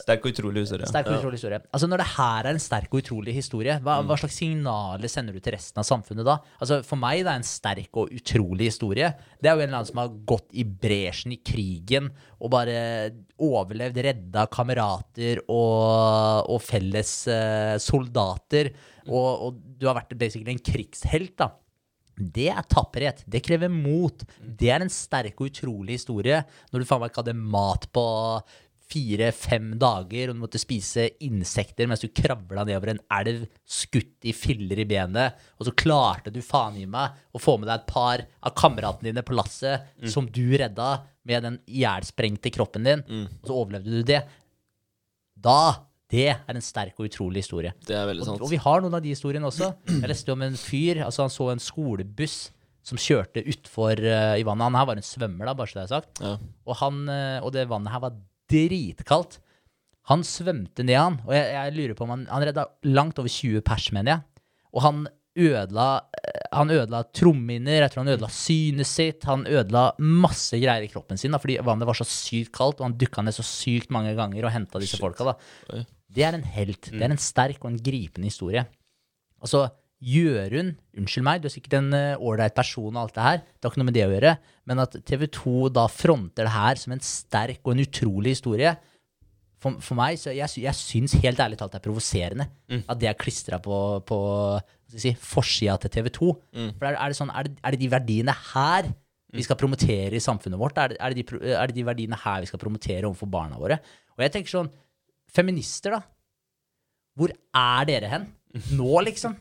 Sterk og utrolig historie.
Sterk og utrolig historie. Altså Når det her er en sterk og utrolig historie, hva,
Mm.
hva slags signaler sender du til resten av samfunnet da? Altså For meg det er en sterk og utrolig historie. Det er jo en eller annen som har gått i bresjen i krigen og bare overlevd, redda kamerater og, og felles uh, soldater. Og, og du har vært basically en krigshelt, da. Det er tapperhet. Det krever mot. Det er en sterk og utrolig historie. Når du faen meg ikke hadde mat på fire-fem dager, og du måtte spise insekter mens du kravla nedover en elv, skutt i filler i benet, og så klarte du faen i meg å få med deg et par av kameratene dine på lasset som du redda med den ihjelsprengte kroppen din, og så overlevde du det. Da Det er en sterk og utrolig historie.
Det er veldig
Og,
sant.
og vi har noen av de historiene også. Jeg leste om en fyr, altså han så en skolebuss som kjørte utfor uh, i vannet. Han her var en svømmer, da, bare så det er sagt.
Ja.
Og, han, uh, og det vannet her var dritkaldt. Han svømte ned han, og jeg, jeg lurer på om han, han redda langt over 20 pers, mener jeg. Og han ødela, eh, han ødela trommehinner, jeg tror han ødela synet sitt, han ødela masse greier i kroppen sin, da, fordi vannet var så sykt kaldt, og han dukka ned så sykt mange ganger og henta disse folka. da. Det er en helt. Det er en sterk og en gripende historie. Altså, Jørund, unnskyld meg, du er sikkert en ålreit uh, person og alt det her, det har ikke noe med det å gjøre, men at TV 2 da fronter det her som en sterk og en utrolig historie For, for meg, så jeg, jeg syns helt ærlig talt det er provoserende at det er klistra på, på si, forsida til TV 2. For er, er, det sånn, er, det, er det de verdiene her vi skal promotere i samfunnet vårt? Er det, er, det de, er det de verdiene her vi skal promotere overfor barna våre? Og jeg tenker sånn Feminister, da. Hvor er dere hen? Nå, liksom.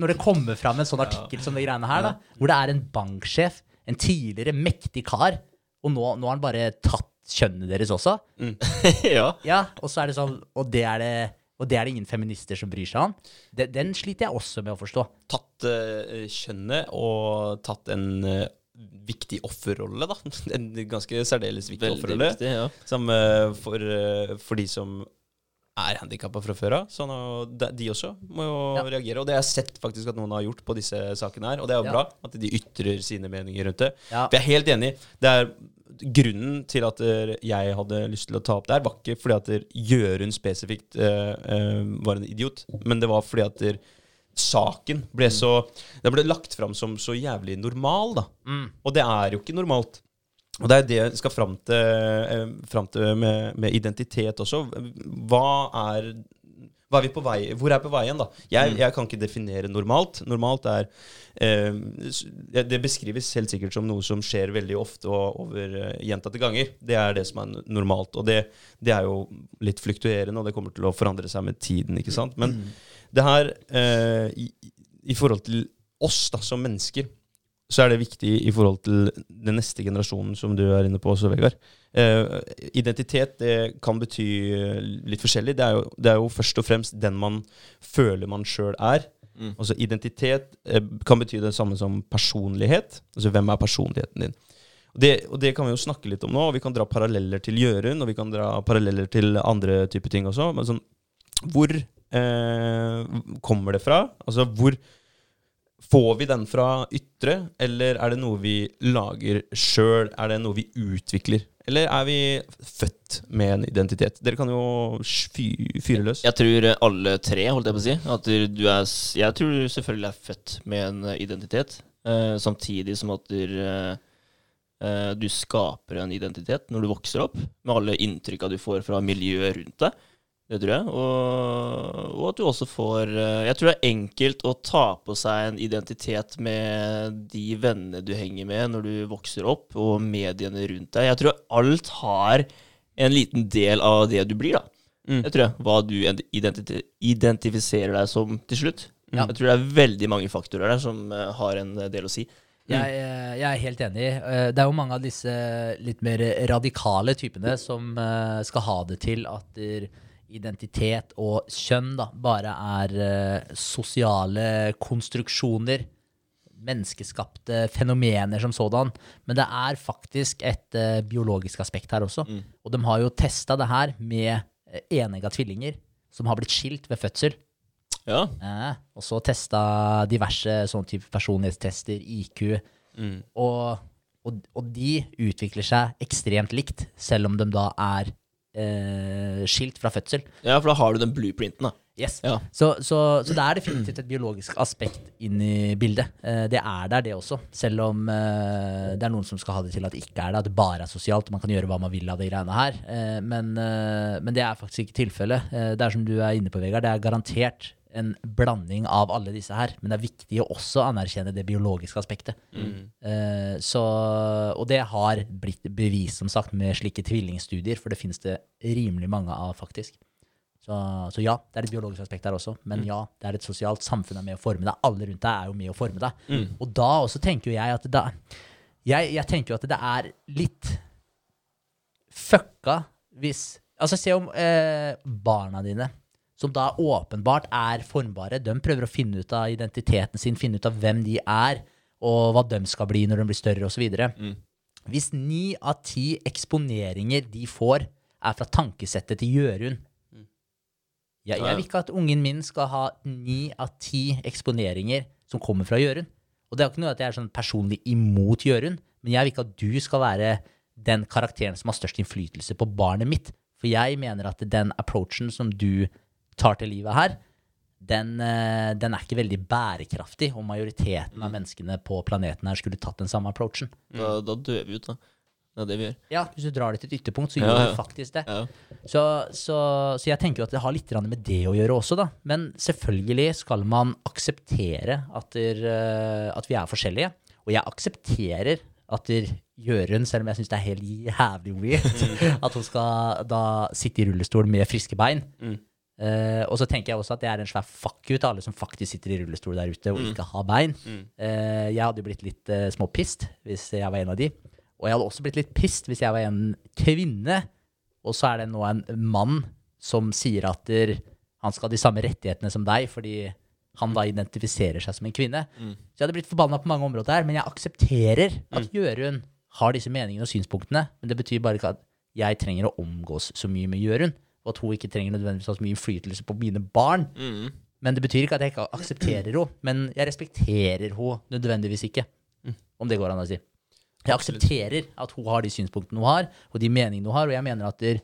Når det kommer fram en sånn artikkel som de greiene her, da. Hvor det er en banksjef, en tidligere mektig kar, og nå, nå har han bare tatt kjønnet deres også.
ja.
Ja, og så er det sånn Og det er det, og det er det ingen feminister som bryr seg om. Den, den sliter jeg også med å forstå.
Tatt uh, kjønnet og tatt en uh, viktig offerrolle, da. En ganske særdeles viktig
Veldig
offerrolle.
viktig. Ja.
Som eh, for, uh, for de som er handikappa fra før av. Sånn, nå, de, også må jo
Ja.
reagere. Og det har jeg sett faktisk at noen har gjort på disse sakene her. Og det er jo
Ja.
bra at de ytrer sine meninger rundt det.
Ja.
For jeg er helt enig. Det er Grunnen til at eh, jeg hadde lyst til å ta opp det her, var ikke fordi at Jørund spesifikt uh, uh, var en idiot, men det var fordi at der saken ble så Den ble lagt fram som så jævlig normal, da. Og det er jo ikke normalt. Og det er det jeg skal fram til, eh, fram til med, med identitet også. Hva er hva er vi på vei, Hvor er vi på vei igjen, da? Jeg, jeg kan ikke definere normalt. Normalt er eh, Det beskrives helt sikkert som noe som skjer veldig ofte og over eh, gjentatte ganger. Det er det som er normalt. Og det, det er jo litt fluktuerende, og det kommer til å forandre seg med tiden. ikke sant? Men det her, eh, i, i forhold til oss da, som mennesker, så er det viktig i forhold til den neste generasjonen som du er inne på også, Vegard. Eh, identitet det kan bety litt forskjellig. Det er, jo, det er jo først og fremst den man føler man sjøl er.
Mm.
Altså Identitet eh, kan bety det samme som personlighet. Altså hvem er personligheten din? Det, og det kan vi jo snakke litt om nå, og vi kan dra paralleller til Jørund, og vi kan dra paralleller til andre typer ting også. Men sånn, hvor eh, kommer det fra? Altså hvor Får vi den fra ytre, eller er det noe vi lager sjøl? Er det noe vi utvikler? Eller er vi født med en identitet? Dere kan jo fyre løs.
Jeg tror alle tre, holdt jeg på å si. At du er, jeg tror du selvfølgelig er født med en identitet. Eh, samtidig som at du, eh, eh, du skaper en identitet når du vokser opp, med alle inntrykka du får fra miljøet rundt deg. Det tror jeg. Og, og at du også får eh, Jeg tror det er enkelt å ta på seg en identitet med de vennene du henger med når du vokser opp, og mediene rundt deg. Jeg tror alt har en liten del av det du blir, da.
Mm.
Jeg tror jeg. Hva du identifiserer deg som til slutt.
Ja.
Jeg tror det er veldig mange faktorer der som eh, har en del å si.
Jeg, eh, jeg er helt enig. Eh, Det er jo mange av disse litt mer radikale typene som eh, skal ha det til at der identitet og kjønn da, bare er eh, sosiale konstruksjoner. Menneskeskapte fenomener som sådan. Men det er faktisk et eh, biologisk aspekt her også. Og de har jo testa det her med uh, enegga tvillinger som har blitt skilt ved fødsel.
Ja.
Eh, og så testa diverse sånne type personlighetstester, IQ,
Mm.
og, og, og de utvikler seg ekstremt likt, selv om de da er eh, skilt fra fødsel.
ja, for da har du den blueprinten, da.
Yes.
Ja.
Så, så, så det er definitivt et biologisk aspekt inn i bildet. Eh, det er der, det også. Selv om eh, det er noen som skal ha det til at det ikke er det, at det bare er sosialt, og man kan gjøre hva man vil av de greiene her. Eh, men, eh, men det er faktisk ikke tilfellet. Eh, det er som du er inne på, Vegard, det er garantert en blanding av alle disse her. Men det er viktig å også anerkjenne det biologiske aspektet. Eh, så, og det har blitt bevist, som sagt, med slike tvillingstudier, for det finnes det rimelig mange av, faktisk. Så, så ja, det er et biologisk aspekt der også. Men ja, det er et sosialt samfunn er med å forme deg. Alle rundt deg er jo med å forme deg. Og da også tenker jo jeg at da, jeg, jeg tenker jo at det er litt fucka hvis Altså, se om eh, barna dine, som da åpenbart er formbare, de prøver å finne ut av identiteten sin, finne ut av hvem de er, og hva de skal bli når de blir større, osv.
Mm.
Hvis ni av ti eksponeringer de får, er fra tankesettet til Jørund jeg, jeg vil ikke at ungen min skal ha ni av ti eksponeringer som kommer fra Jørund. Og det er ikke noe at jeg er sånn personlig imot Jørund, men jeg vil ikke at du skal være den karakteren som har størst innflytelse på barnet mitt. For jeg mener at den approachen som du tar til livet her, den, eh, den er ikke veldig bærekraftig om majoriteten av menneskene på planeten her skulle tatt den samme approachen.
Da, da dør vi ut, da. Det er det vi gjør.
Ja, Hvis du drar det til et ytterpunkt, så
Ja,
gjør
ja.
du faktisk det.
Ja.
Så, så, så jeg tenker jo at det har litt med det å gjøre også, da. Men selvfølgelig skal man akseptere at, der, eh, at vi er forskjellige. Og jeg aksepterer at Jørund, selv om jeg syns det er helt jævlig weird, at hun skal da sitte i rullestol med friske bein. Eh, og så tenker jeg også at det er en svær fuck you til alle som faktisk sitter i rullestol der ute og ikke har bein. Eh, jeg hadde jo blitt litt uh, småpist hvis jeg var en av de. Og jeg hadde også blitt litt pissed hvis jeg var en kvinne, og så er det nå en mann som sier at der, han skal ha de samme rettighetene som deg, fordi han da identifiserer seg som en kvinne. Så jeg hadde blitt forbanna på mange områder her, men jeg aksepterer at Jørund har disse meningene og synspunktene, men det betyr bare ikke at jeg trenger å omgås så mye med Jørund, og at hun ikke trenger nødvendigvis så mye innflytelse på mine barn.
Mm.
Men det betyr ikke at jeg ikke aksepterer henne, men jeg respekterer henne nødvendigvis ikke. Om det går an å si. Jeg aksepterer at hun har de synspunktene hun har, og de meningene hun har, og jeg mener at der,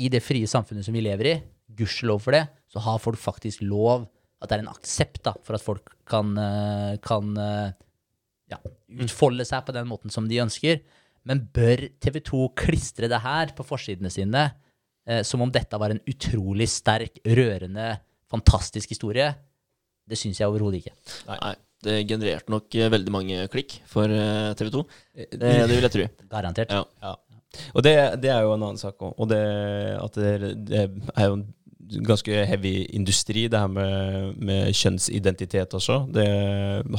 i det frie samfunnet som vi lever i, gudskjelov for det, så har folk faktisk lov At det er en aksept da, for at folk kan, eh, kan eh, ja, utfolde seg på den måten som de ønsker. Men bør TV 2 klistre det her på forsidene sine som om dette var en utrolig sterk, rørende, fantastisk historie? Det syns jeg overhodet ikke.
Nei. Det genererte nok eh, veldig mange klikk for TV 2. Det, det vil jeg tro.
Garantert.
Ja.
Ja. Og det, det er jo en annen sak òg. Og det, at det, det er jo en ganske heavy industri, det her med, med kjønnsidentitet også. Det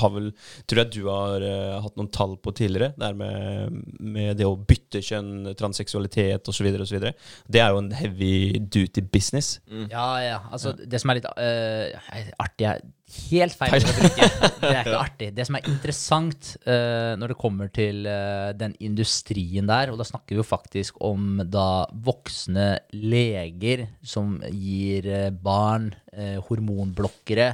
har vel Tror jeg du har uh, hatt noen tall på tidligere. Det her med, med det å bytte kjønn, transseksualitet osv. osv. Det er jo en heavy duty business.
Ja, ja. Altså, det som er litt uh, artig er Helt feil. Det er ikke artig. Det som er interessant uh, når det kommer til uh, den industrien der, og da snakker vi jo faktisk om da voksne leger som gir uh, barn hormonblokkere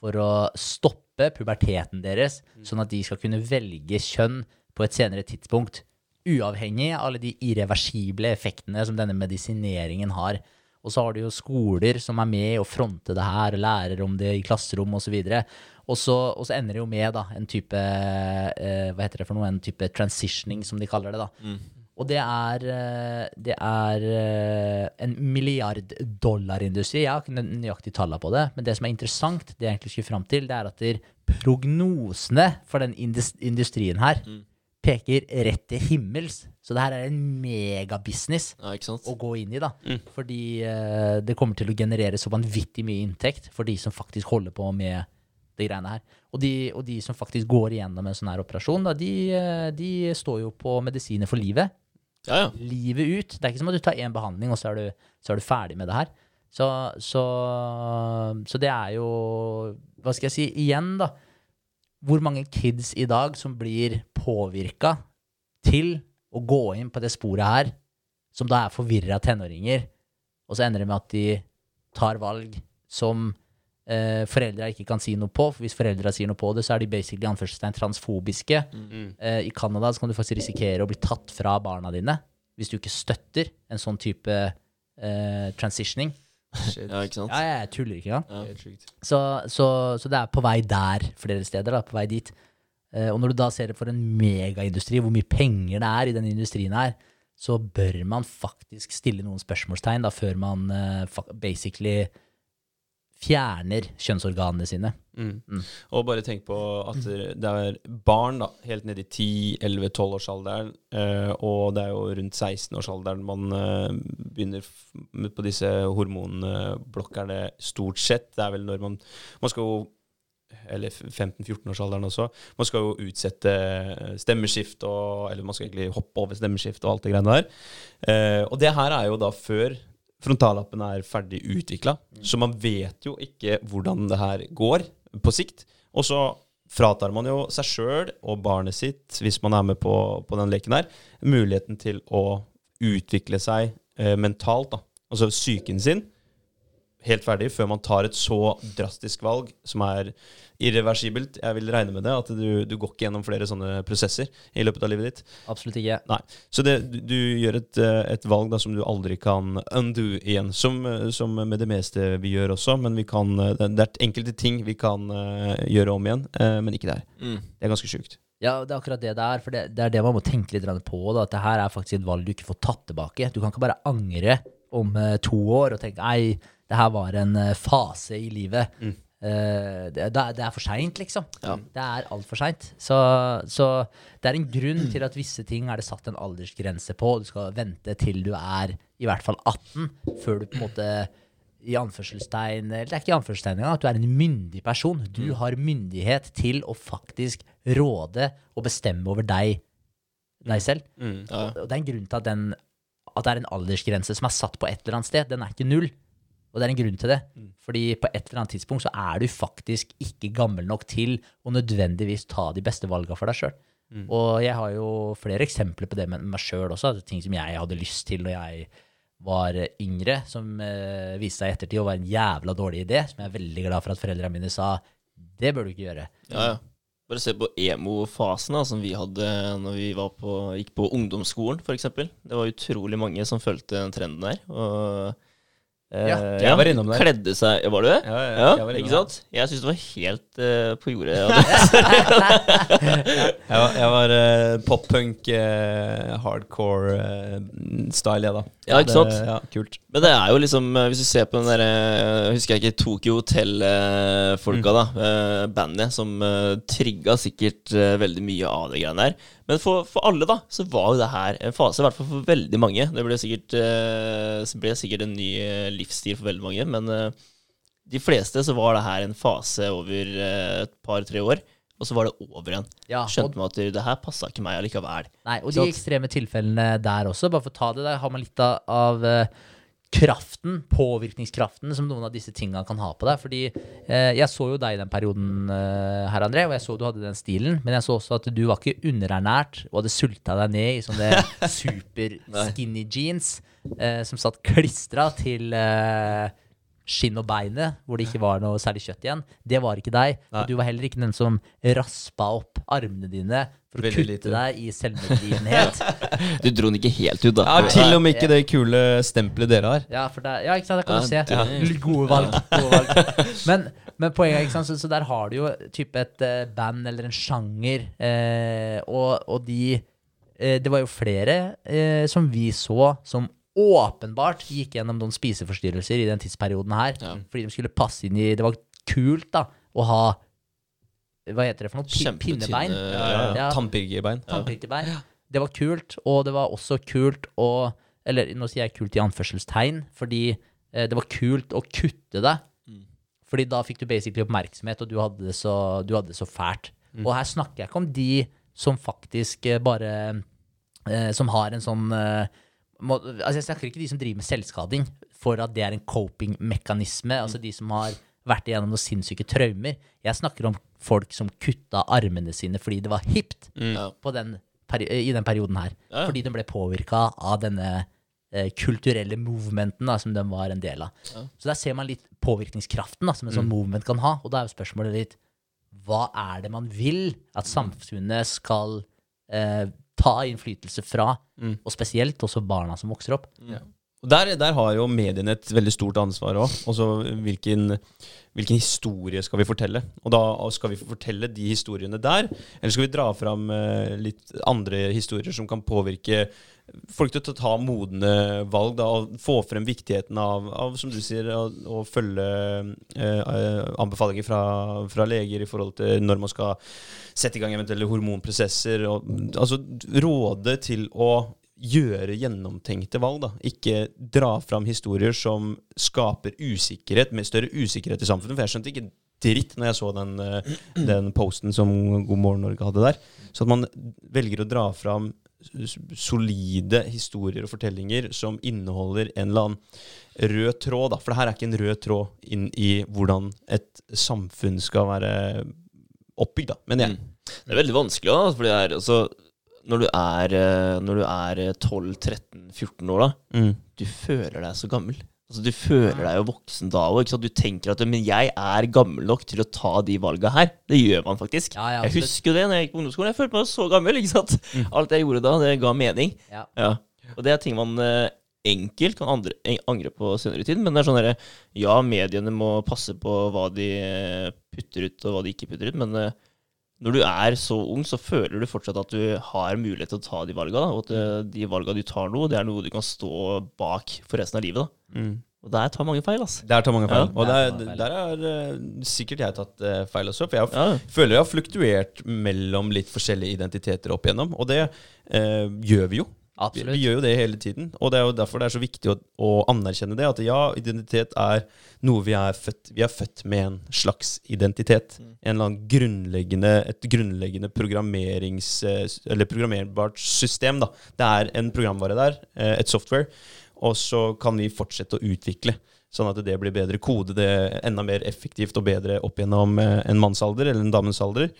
for å stoppe puberteten deres, sånn at de skal kunne velge kjønn på et senere tidspunkt. Uavhengig av alle de irreversible effektene som denne medisineringen har. Og så har du jo skoler som er med og fronter det her, og lærer om det i klasserom osv. Og så og så ender det jo med da, en type eh, Hva heter det for noe? En type transitioning, som de kaller det. da. Og det er, eh, det er eh, en dollar-industri. Jeg har ikke nøyaktig tallene på det, men det som er interessant, det jeg egentlig skulle fram til, det er at der prognosene for den industrien her peker rett til himmels. Så det her er en megabusiness
Ja,
å gå inn i, da. Fordi uh, det kommer til å generere så vanvittig mye inntekt for de som faktisk holder på med de greiene her. Og de, og de som faktisk går igjennom en sånn her operasjon, da, de, eh, de står jo på medisiner for livet.
Ja, ja.
Livet ut. Det er ikke som at du tar én behandling, og så er du, så er du ferdig med det her. Så, så, så det er jo Hva skal jeg si? Igjen, da. Hvor mange kids i dag som blir påvirka til å gå inn på det sporet her, som da er forvirra tenåringer, og så ender det med at de tar valg som eh, foreldra ikke kan si noe på. For hvis foreldra sier noe på det, så er de basically i anførselstegn transfobiske. Eh, I Canada kan du faktisk risikere å bli tatt fra barna dine hvis du ikke støtter en sånn type eh, transitioning.
ja, ikke sant?
Ja, jeg tuller ikke engang.
Ja.
Så, så, så det er på vei der flere steder, da, på vei dit. Eh, og når du da ser det for en megaindustri, hvor mye penger det er i den industrien her, så bør man faktisk stille noen spørsmålstegn da, før man eh, basically fjerner kjønnsorganene sine.
Mm. Og bare tenk på at det er barn da, helt ned i 10-11-12-årsalderen, eh, og det er jo rundt 16-årsalderen man begynner på disse hormonblokkerne stort sett. Det er vel når man Man skal jo eller 15-14-årsalderen også. Man skal jo utsette stemmeskift, og, eller man skal egentlig hoppe over stemmeskift og alt det greiene der. Eh, og det her er jo da før frontallappen er ferdig utvikla, så man vet jo ikke hvordan det her går på sikt. Og så fratar man jo seg sjøl og barnet sitt, hvis man er med på, på den leken her, muligheten til å utvikle seg eh, mentalt, da. Altså psyken sin, helt ferdig, før man tar et så drastisk valg som er irreversibelt. Jeg vil regne med det, at du, du går ikke gjennom flere sånne prosesser i løpet av livet ditt.
Absolutt ikke.
Nei. Så det, du, du gjør et, eh, et valg da som du aldri kan undo igjen, som, eh, som med det meste vi gjør også. Men vi kan, eh, det er enkelte ting vi kan uh, gjøre om igjen, uh, men ikke det her.
Mm.
Det er ganske sjukt.
Ja, det er akkurat det det er. For det, det er det man må tenke litt på. Da, at det her er faktisk et valg du ikke får tatt tilbake. Du kan ikke bare angre om to år og tenke nei, det her var en eh, fase i livet.
Mm.
Eh, det, det, er, for seint, liksom.
Ja.
Det er altfor seint. Så, så det er en grunn til at visse ting er det satt en aldersgrense på. Du skal vente til du er i hvert fall 18 før du på en måte i anførselstegn Eller det er ikke i anførselstegn engang, at du er en myndig person. Du har myndighet til å faktisk råde og bestemme over deg, deg selv.
Mm.
Ja.
Og det er en grunn til at, den, at det er en aldersgrense som er satt på et eller annet sted. Den er ikke null. Og det er en grunn til det. Fordi på et eller annet tidspunkt så er du faktisk ikke gammel nok til å nødvendigvis ta de beste valga for deg sjøl. Og jeg har jo flere eksempler på det med meg sjøl også. altså Ting som jeg hadde lyst til når jeg var yngre, som eh, viste seg i ettertid å være en jævla dårlig idé. Som jeg er veldig glad for at foreldrene mine sa det bør du ikke gjøre.
Ja, ja. Bare se på emo-fasen som vi hadde når vi var på, gikk på ungdomsskolen, f.eks. Det var utrolig mange som fulgte den trenden der. Og,
Ja,
jeg var innom der.
Kledde seg Var du det?
Ja, ja, innom
ikke sant? Jeg syns det var helt uh, på jordet.
Jeg var, jeg var uh, pop-punk, uh, hardcore eh, style, jeg, da.
Ja, ikke sant?
Det, ja, kult.
Men det er jo liksom eh, Hvis du ser på den derre eh, Husker jeg ikke Tokyo Hotel-folka,
Mm.
da. eh, Bandet som uh, trigga sikkert eh, veldig mye av det greiene der. Men for, for alle, da, så var jo det her en fase, i hvert fall for veldig mange. Det ble sikkert, eh, ble sikkert en ny eh, livsstil for veldig mange, men eh, de fleste så var det her en fase over et par-tre år. Og så var det over igjen.
Ja,
Skjønte man at det, her passa ikke meg allikevel.
Nei, og de ekstreme tilfellene der også, bare for å ta det, der har man litt av, kraften, påvirkningskraften, som noen av disse tinga kan ha på deg. Fordi eh, jeg så jo deg i den perioden eh, her, André, og jeg så du hadde den stilen, men jeg så også at du var ikke underernært og hadde sulta deg ned i sånne super skinny jeans eh, som satt klistra til eh, skinn og beinet, hvor det ikke var noe særlig kjøtt igjen. Det var ikke deg.
Nei.
Og du var heller ikke den som raspa opp armene dine for å kutte
lite.
deg i selvmedlidenhet.
Du dro den ikke helt ut, da.
Ja, til og med ikke det kule stempelet dere har.
Ja, for der, ja, ikke sant, det kan du se.
Ja,
Gode valg. Gode valg. Men, men poenget ikke sant, så, så der har du jo type et uh, band eller en sjanger, eh, og, og de eh, Det var jo flere eh, som vi så som åpenbart gikk gjennom noen spiseforstyrrelser i den tidsperioden her,
Ja.
fordi de skulle passe inn i Det var kult da å ha Hva heter det for noe? Pi- Pinnebein?
Ja,
Ja, ja.
Ja.
Tannpirkerbein.
Tannpirkebein. Det var kult, og det var også kult å Eller nå sier jeg kult i anførselstegn, fordi eh, det var kult å kutte deg. Fordi da fikk du basically oppmerksomhet, og du hadde det så, du hadde det så fælt. Og her snakker jeg ikke om de som faktisk eh, bare eh, Som har en sånn eh, må, altså Jeg snakker ikke de som driver med selvskading for at det er en coping-mekanisme. Altså de som har vært igjennom noen sinnssyke traumer. Jeg snakker om folk som kutta armene sine fordi det var hipt
mm.
på den i den perioden her.
Ja, ja.
Fordi den ble påvirka av denne eh, kulturelle movementen da, som den var en del av. Så der ser man litt påvirkningskraften da, som en
Mm.
sånn movement kan ha. Og da er jo spørsmålet litt hva er det man vil at samfunnet skal eh, ta innflytelse fra,
Mm.
og spesielt også barna som vokser opp?
Og Og der, der har jo mediene et veldig stort ansvar òg. Altså hvilken, hvilken historie skal vi fortelle? Og da skal vi fortelle de historiene der, eller skal vi dra fram eh, litt andre historier som kan påvirke folk til å ta modne valg da, og få frem viktigheten av, av som du sier, å, å følge eh, anbefalinger fra, fra, leger i forhold til når man skal sette i gang eventuelle hormonprosesser. Og, altså råde til å gjøre gjennomtenkte valg. da. Ikke dra fram historier som skaper usikkerhet, med større usikkerhet i samfunnet. For jeg skjønte ikke dritt når jeg så den, eh, den posten som God morgen Norge hadde der. Så at man velger å dra fram solide historier og fortellinger som inneholder en eller annen rød tråd. Da. For det her er ikke en rød tråd inn i hvordan et samfunn skal være oppbygd, mener jeg.
Mm. Det er veldig vanskelig, da, for det er, altså, når du er, eh, når du er 12-13-14 år, da, mm. du føler deg så gammel. Altså, du føler deg jo voksen da òg. Du tenker at men jeg er gammel nok til å ta de valga her. Det gjør man faktisk. Ja, ja, jeg husker jo det når jeg gikk på ungdomsskolen. Jeg følte meg så gammel. ikke sant? Mm. Alt jeg gjorde da, det ga mening. Ja. ja. Og det er ting man uh, enkelt kan andre, angre på senere i tiden. Men det er sånn derre Ja, mediene må passe på hva de eh, putter ut, og hva de ikke putter ut. Men når du er så ung, så føler du fortsatt at du har mulighet til å ta de valga. Og at uh, de valga du tar nå, det er noe du kan stå bak for resten av livet. da. Mm. Og der tar mange feil, altså.
Der tar mange feil. Ja. Og der, der har uh, sikkert jeg tatt uh, feil også. For jeg ja. føler jeg har fluktuert mellom litt forskjellige identiteter opp igjennom. Og det uh, gjør vi jo. Vi, vi, gjør jo det hele tiden. Og det er jo derfor det er så viktig å, å, anerkjenne det. At ja, identitet er noe vi er født Vi er født med en slags identitet. Mm. En eller annen grunnleggende, et grunnleggende programmerings... Eller programmerbart system, da. Det er en programvare der, et software og så kan vi fortsette å utvikle, sånn at det blir bedre kode, det er enda mer effektivt og bedre opp gjennom en en mannsalder eller en damens alder.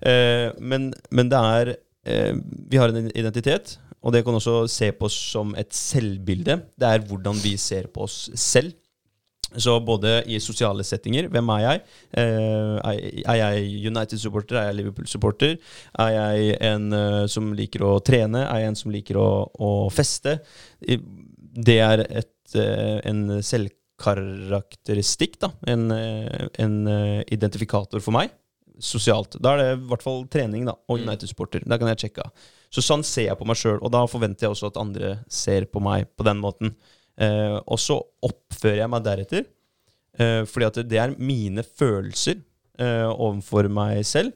Eh, men, men, det er eh, Vi har en identitet, og det kan også se på oss som et selvbilde. Det er hvordan vi ser på oss selv. Så både i sosiale settinger Hvem er jeg? er jeg United-supporter? Er jeg Liverpool-supporter? Er jeg en som liker å trene? Er jeg en som liker å, å feste? det er et, eh, en selvkarakteristikk, da. En, eh, en, eh, identifikator for meg. Sosialt. Da er det i hvert fall trening da, og mm. United-supporter. Da kan jeg sjekke. Så sånn ser jeg på meg sjøl, og da forventer jeg også at andre ser på meg på den måten. Eh, og så oppfører jeg meg deretter, eh, fordi at det er mine følelser eh, overfor meg selv.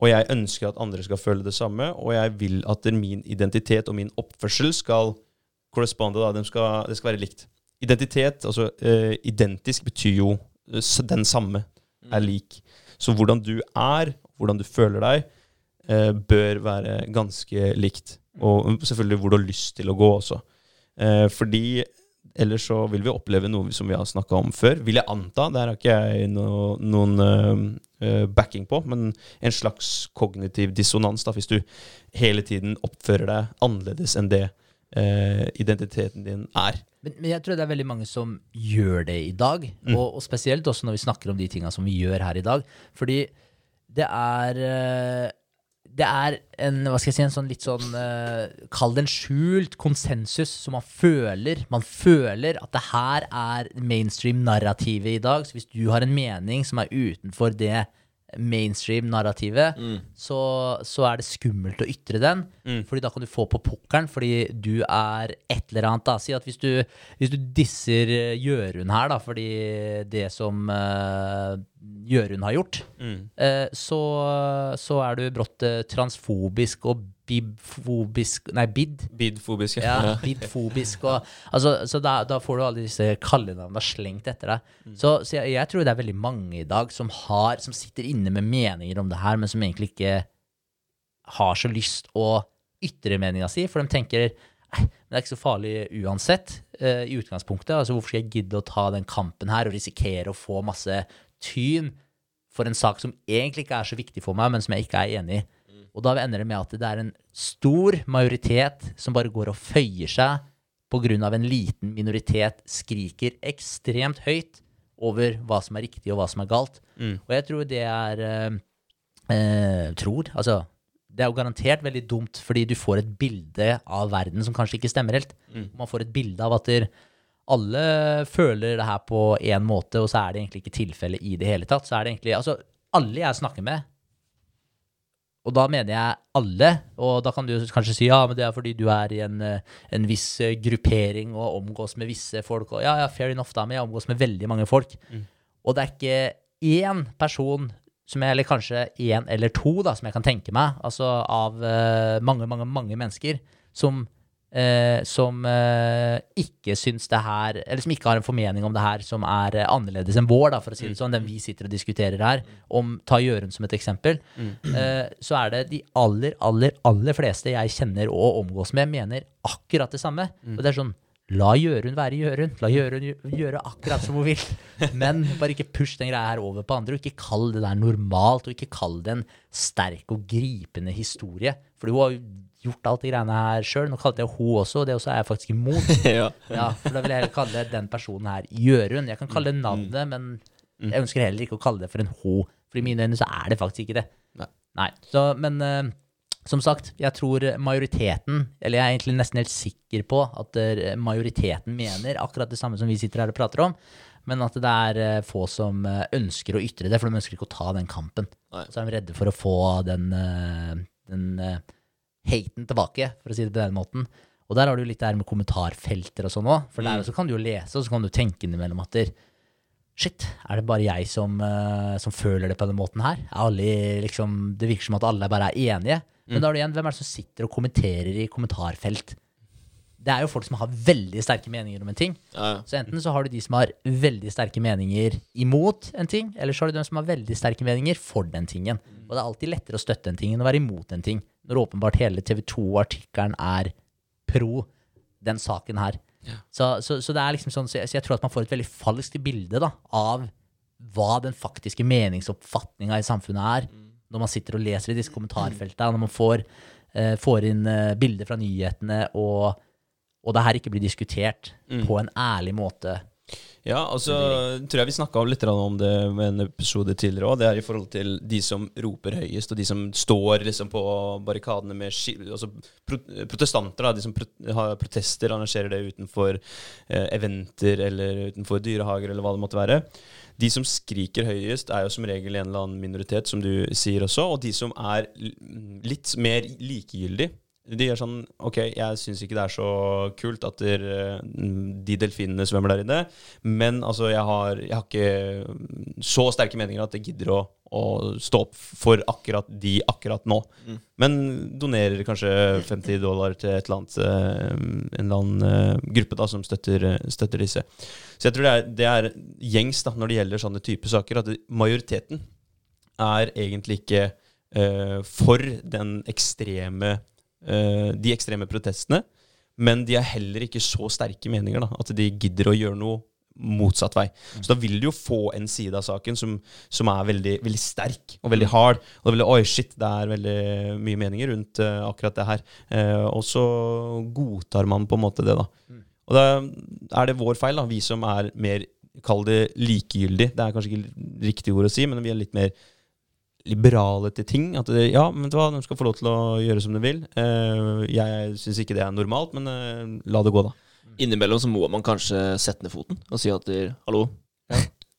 Og jeg ønsker at andre skal føle det samme, og jeg vil at min identitet og min oppførsel skal corresponde, da. De skal, det skal være likt. Identitet, altså eh, identisk, betyr jo uh, den samme, er mm. lik. Så hvordan du er, hvordan du føler deg, uh, bør være ganske likt. Og selvfølgelig hvor du har lyst til å gå også. fordi ellers så vil vi oppleve noe som vi har snakka om før. Vil jeg anta. Der har ikke jeg no, noen backing på, men en slags kognitiv dissonans, da, hvis du hele tiden oppfører deg annerledes enn det eh, identiteten din er.
Men, men, jeg tror det er veldig mange som gjør det i dag. Mm. Og, og, spesielt også når vi snakker om de tinga som vi gjør her i dag. Fordi det er eh, det er en hva skal jeg si, en sånn litt sånn uh, Kall det en skjult konsensus som man føler. Man føler at det her er mainstream-narrativet i dag. Så hvis du har en mening som er utenfor det mainstream-narrativet, mm. så, så, er det skummelt å ytre den. Mm. Fordi da kan du få på pukkelen fordi du er et eller annet. da. Si at hvis du, hvis du disser eh, Jørund her, da, fordi det som uh, Jørund har gjort, mm. eh, så, så, er du brått uh, transfobisk og bibfobisk Nei, bid.
Bidfobisk,
ja. ja bidfobisk. Og, altså, så da, da, får du alle disse kallenavnene slengt etter deg. Mm. Så, så jeg, jeg, tror det er veldig mange i dag som, har, som sitter inne med meninger om det her, men som egentlig ikke har så lyst å ytre meninga si, for de tenker men det er ikke så farlig uansett, uh, i utgangspunktet. Altså, hvorfor skal jeg gidde å ta den kampen her og risikere å få masse tyn for en sak som egentlig ikke er så viktig for meg, men som jeg ikke er enig i? Og da ender det med at det er en stor majoritet som bare går og føyer seg pga. en liten minoritet skriker ekstremt høyt over hva som er riktig og hva som er galt. Mm. Og jeg tror det er eh, eh, Tror, altså Det er jo garantert veldig dumt, fordi du får et bilde av verden som kanskje ikke stemmer helt. Mm. Man får et bilde av at der, alle føler det her på én måte, og så er det egentlig ikke tilfellet i det hele tatt. Så er det egentlig Altså, alle jeg snakker med, og da mener jeg alle, og da kan du kanskje si ja, men det er fordi du er i en, eh, en viss eh, gruppering og omgås med visse folk, og ja, ja, fair enough, da, men jeg omgås med veldig mange folk. Og det er ikke én person som jeg, eller kanskje én eller to, da, som jeg kan tenke meg, altså av uh, mange, mange, mange mennesker, som, eh, som eh, ikke syns det her Eller som ikke har en formening om det her som er eh, annerledes enn vår, da, for å si det sånn, den vi sitter og diskuterer her, om ta Jørund som et eksempel, eh, så er det de aller, aller, aller fleste jeg kjenner og omgås med, mener akkurat det samme. Og det er sånn La Gjørund være Gjørund. La Gjørund gjøre akkurat som hun vil. Men bare ikke push den greia her over på andre, og ikke kall det der normalt, og ikke kall det en sterk og gripende historie. For hun har gjort alt de greiene her sjøl. Nå kalte jeg hun også, og det også er jeg faktisk imot.
ja.
Ja, for da vil jeg heller kalle den personen her Jørund. Jeg kan kalle det navnet, men jeg ønsker heller ikke å kalle det for en H. For i mine øyne så er det faktisk ikke det.
Nei.
Nei. Så, men uh, som sagt, jeg tror majoriteten, eller jeg er egentlig nesten helt sikker på at eh, majoriteten mener akkurat det samme som vi sitter her og prater om, men at det er eh, få som ønsker å ytre det, for de ønsker ikke å ta den kampen.
Nei.
Så er de redde for å få den, den haten tilbake, for å si det på den måten. Og der har du litt det her med kommentarfelter og sånn òg. For der også kan du jo lese, og så kan du tenke innimellom at der, Shit, er det bare jeg som, uh, som føler det på den måten her? Er alle, liksom, det virker som at alle bare er enige. Men da er det igjen, hvem er det som sitter og kommenterer i kommentarfelt? Det er jo folk som har veldig sterke meninger om en ting.
Ja, ja.
Så enten så har du de som har veldig sterke meninger imot en ting, eller så har du dem som har veldig sterke meninger for den tingen. Og det er alltid lettere å støtte en ting enn å være imot en ting. Når åpenbart hele TV 2-artikkelen er pro den saken her. Så, så, så det er liksom sånn, så jeg, så jeg tror at man får et veldig falskt bilde da, av hva den faktiske meningsoppfatninga i samfunnet er, når man sitter og leser i disse kommentarfeltene, når man får, eh, får inn eh, bilder fra nyhetene, og, og det her ikke blir diskutert på en ærlig måte.
Ja, og så tror jeg vi snakka litt om det med en episode tidligere òg. Det er i forhold til de som roper høyest, og de som står liksom på barrikadene med altså pro, protestanter. Da, de som har protester, arrangerer det utenfor eh, eventer eller utenfor dyrehager eller hva det måtte være. De som skriker høyest, er jo som regel en eller annen minoritet, som du sier også. Og de som er litt mer likegyldig, de er sånn Ok, jeg syns ikke det er så kult at der, eh, de delfinene svømmer der inne, men altså, jeg har, jeg har ikke så sterke meninger at jeg gidder å, å stå opp for akkurat de akkurat nå. Men donerer kanskje 50 dollar til et eller annet, eh, en eller annen eh, gruppe da, som støtter, støtter disse. Så jeg tror det er, det er gjengs da, når det gjelder sånne typer saker, at majoriteten er egentlig ikke uh, for den ekstreme de ekstreme protestene, men de har heller ikke så sterke meninger da, at de gidder å gjøre noe motsatt vei. Så da vil du jo få en side av saken som, som er veldig, veldig sterk og veldig hard. Og det er veldig, oi shit, det er veldig mye meninger rundt uh, akkurat det her. Uh, og så godtar man på en måte det, da. Og da er det vår feil, da, vi som er mer Kall det likegyldig. Det er kanskje ikke riktig ord å si, men vi er litt mer liberale til ting. At det, ja, men hva, de skal få lov til å gjøre som de vil. Uh, jeg syns ikke det er normalt, men uh, la det gå, da.
Innimellom så må man kanskje sette ned foten og si at hallo,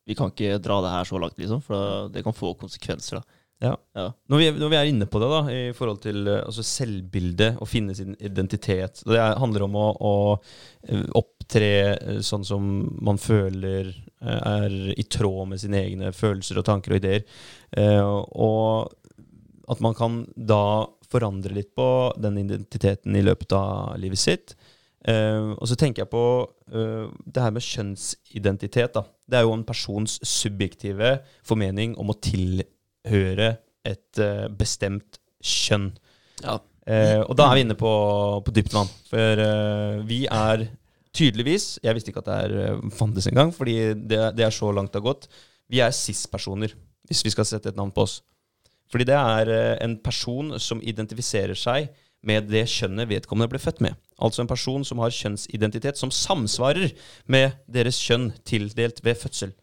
vi kan ikke dra det her så langt, liksom, for det kan få konsekvenser. da.
Ja.
Ja.
Når, vi, når vi er inne på det, da, i forhold til eh, altså selvbildet å finne sin identitet Det er- handler om å, å opptre sånn som man føler er i tråd med sine egne følelser og tanker og ideer. Eh, og at man kan da forandre litt på den identiteten i løpet av livet sitt. Eh, og så tenker jeg på eh, det her med kjønnsidentitet. Da. Det er jo en persons subjektive formening om å tilhøre et bestemt kjønn.
Ja.
Eh, og da er vi inne på, på dypt vann. For vi er tydeligvis Jeg visste ikke at det er eh, fantes engang, fordi det, det er så langt det har gått. Vi er cis-personer, hvis vi skal sette et navn på oss. Fordi det er eh, en person som identifiserer seg med det kjønnet vedkommende ble født med. Altså en person som har kjønnsidentitet som samsvarer med deres kjønn tildelt ved fødsel.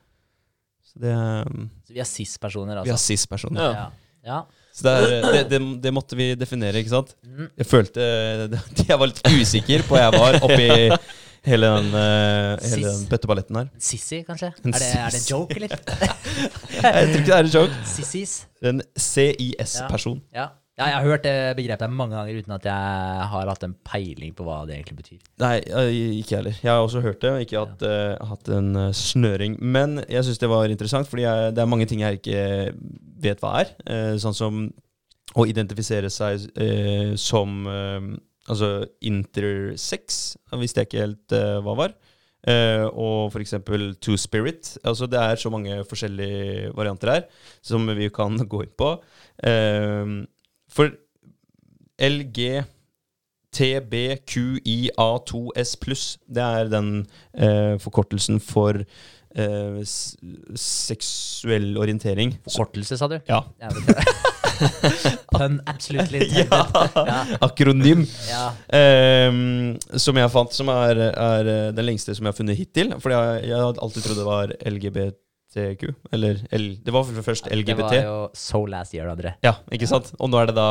Så det er,
Så vi er cis-personer, altså?
Vi er
altså.
cis-personer.
Ja.
Ja.
Så det, er, det, det, det måtte vi definere, ikke sant? Jeg følte Jeg var litt usikker på jeg var oppi hele den, uh, hele den bøtteballetten her.
Sissy, kanskje? Er det, er det en joke, eller?
Jeg tror ikke det er en joke.
Sissys?
En CIS-person.
Ja. ja, jeg har hørt det begrepet mange ganger uten at jeg har hatt en peiling på hva det egentlig betyr.
Nei, eh, ikke jeg heller. Jeg har også hørt det, og ikke hatt, uh, hatt en snøring. Men jeg syns det var interessant, fordi jeg, det er mange ting jeg ikke vet hva er. Uh, sånn som å identifisere seg uh, som altså intersex. Visste jeg ikke helt uh, hva var. Uh, og eksempel Two Spirit. Altså det er så mange forskjellige varianter her som vi kan gå inn på. Uh, for LG TBQIA2S pluss. Det er den eh, forkortelsen for eh, seksuell orientering.
Forkortelse, sa du?
Ja.
Ja. Pun absolutely intended. Ja.
Akronym.
Ja.
Um, som jeg fant, som er, er eh, den lengste som jeg har funnet hittil. Fordi jeg, jeg hadde alltid trodd det var LGBTQ. Eller L, det var først LGBT.
Det var jo so last year, André.
Ja, ikke sant? Og nå er det da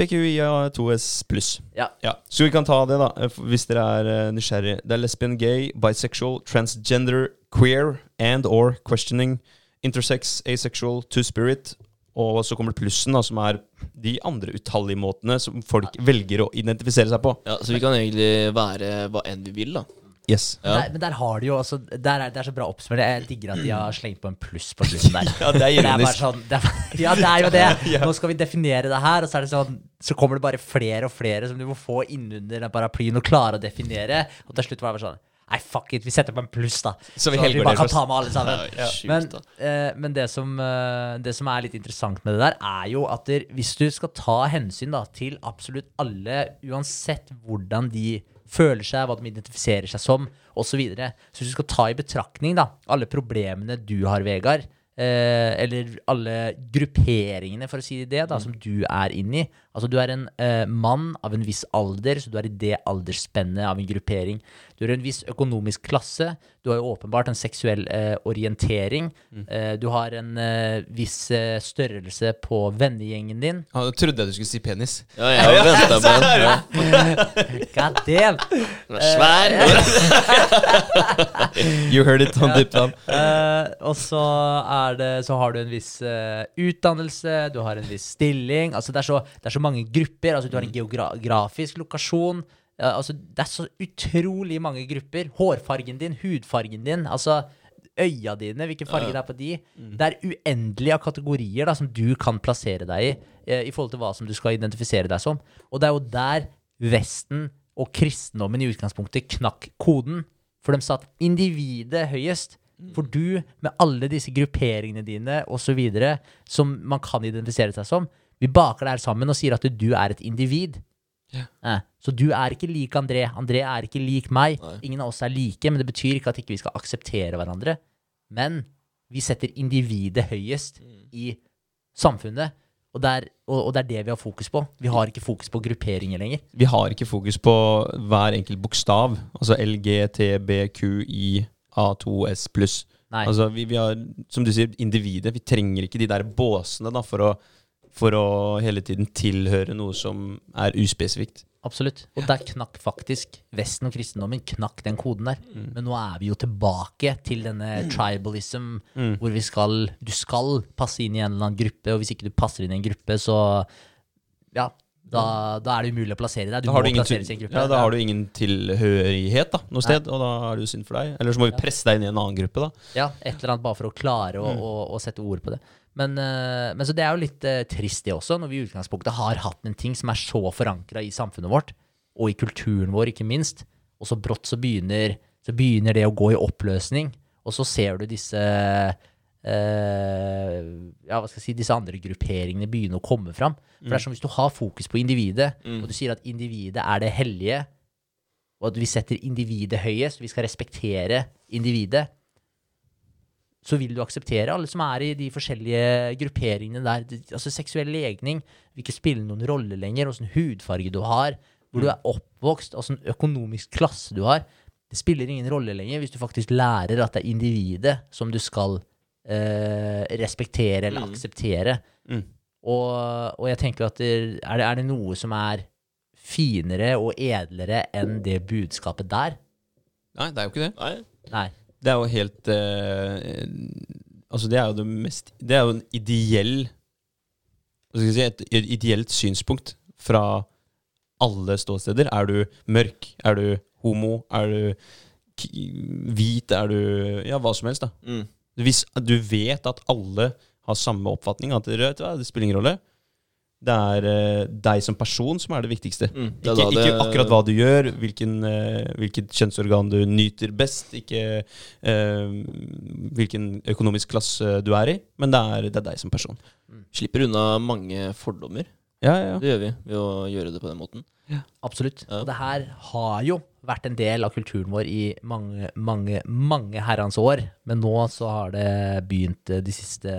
BQIA2S pluss.
Ja.
Ja. Så vi kan ta det, da, eh, hvis dere er nysgjerrige nysgjerrig. Det er lesbian, gay, bisexual, transgender, queer and or questioning, intersex, asexual, two-spirit. Og så kommer det plussen, da, som er de andre utallige måtene som folk velger å identifisere seg på.
Ja, Så vi kan egentlig være hva enn vi vil, da.
Yes.
Men, der, men der har de jo altså, der er, Det er så bra oppsummert. Jeg digger at de har slengt på en pluss på slutten der.
Ja, det er ironisk.
sånn, ja, det er jo det. Nå skal vi definere det her, og så er det sånn Så kommer det bare flere og flere som du må få innunder den paraplyen og klare å definere. Og til slutt var det bare sånn Nei, fuck it, vi setter på en pluss, da.
Så vi
så vi bare kan ta med alle sammen.
Ja, sjukt,
Men, eh, men det, som, eh, det som er litt interessant med det der, er jo at der, hvis du skal ta hensyn da, til absolutt alle, uansett hvordan de føler seg, hva de identifiserer seg som, osv. Så, videre, så hvis du skal ta i betraktning da, alle problemene du har, Vegard, eh, eller alle grupperingene, for å si det, da, som du er inni. Altså, du er en eh, mann av en viss alder, så du er i det aldersspennet av en gruppering. Du er i en viss økonomisk klasse. Du har jo åpenbart en seksuell eh, orientering. Eh, du har en eh, viss eh, størrelse på vennegjengen din.
Ja, jeg trodde jeg du skulle si penis.
Ja, jeg har venta på den.
God damn!
Den er svær.
You heard it on Dipland.
Uh, og så, det, så har du en viss uh, utdannelse, du har en viss stilling. Altså det, er så, det er så mange grupper. Altså du har en geografisk lokasjon. Uh, altså det er så utrolig mange grupper. Hårfargen din, hudfargen din. altså Øya dine, hvilken farge det er på de. Det er uendelig av kategorier da, som du kan plassere deg i, eh, i forhold til hva som du skal identifisere deg som. Og det er jo der Vesten og kristendommen i utgangspunktet knakk koden. For de satt individet høyest. For du, med alle disse grupperingene dine osv., som man kan identifisere seg som, vi baker det her sammen og sier at du er et individ. Eh, så du er ikke lik André. André er ikke lik meg. Ingen av oss er like, men det betyr ikke at ikke vi skal akseptere hverandre. Men vi setter individet høyest i samfunnet. Og det, er, og, og det er det vi har fokus på. Vi har ikke fokus på grupperinger lenger.
Vi har ikke fokus på hver enkelt bokstav. Altså LGTBQIA2S pluss. Altså, vi, vi har, som du sier, individet. Vi trenger ikke de der båsene da, for, å, for å hele tiden tilhøre noe som er uspesifikt.
Absolutt. Og der knakk faktisk Vesten og kristendommen knakk den koden der. Men nå er vi jo tilbake til denne tribalism, hvor vi skal Du skal passe inn i en eller annen gruppe, og hvis ikke du passer inn i en gruppe, så Ja, da, da er det umulig å plassere deg. Du
Da har du ingen,
gruppe.
ja, da har du ingen tilhørighet da, noe sted, og da er det jo synd for deg. Eller så må vi presse deg inn i en annen gruppe, da.
Ja, et eller annet bare for å klare å, å, å sette ord på det. Men, eh, men så det er jo litt eh, trist det også, når vi i utgangspunktet har hatt en ting som er så forankra i samfunnet vårt, og i kulturen vår ikke minst, og så brått så begynner, så begynner det å gå i oppløsning, og så ser du disse Uh, ja, hva skal jeg si, disse andre grupperingene begynne å komme fram. For det er som hvis du har fokus på individet, og du sier at individet er det hellige, og at vi setter individet høyest, vi skal respektere individet, så vil du akseptere alle som er i de forskjellige grupperingene der. Altså Seksuell legning vil ikke spille noen rolle lenger. Åssen hudfarge du har, hvor du er oppvokst, åssen økonomisk klasse du har. Det spiller ingen rolle lenger hvis du faktisk lærer at det er individet som du skal eh, respektere eller akseptere.
Mm.
Og, og jeg tenker at det, er, det, er det noe som er finere og edlere enn det budskapet der,
Nei, det er jo ikke det.
Nei.
Nei.
Det er jo helt eh, Altså, det er jo det mest Det er jo en ideell Hva skal jeg si, et, et ideelt synspunkt fra alle ståsteder. Er du mørk? Er du homo? Er du hvit? Er du Ja, hva som helst, da.
Mm.
Hvis du vet at alle har samme oppfatning, at det, det spiller ingen rolle. Det er uh, deg som person som er det viktigste.
Mm. Det er
Ikke,
det-
ikke akkurat hva du gjør, hvilken, uh, hvilket kjønnsorgan du nyter best, ikke uh, hvilken økonomisk klasse du er i, men det er, det er deg som person.
Slipper unna mange fordommer.
Ja, ja, ja.
Det gjør vi ved å gjøre det på den måten.
Absolutt.
Ja.
Og det her har jo vært en del av kulturen vår i mange, mange, mange herrens år. Men nå så har det begynt de siste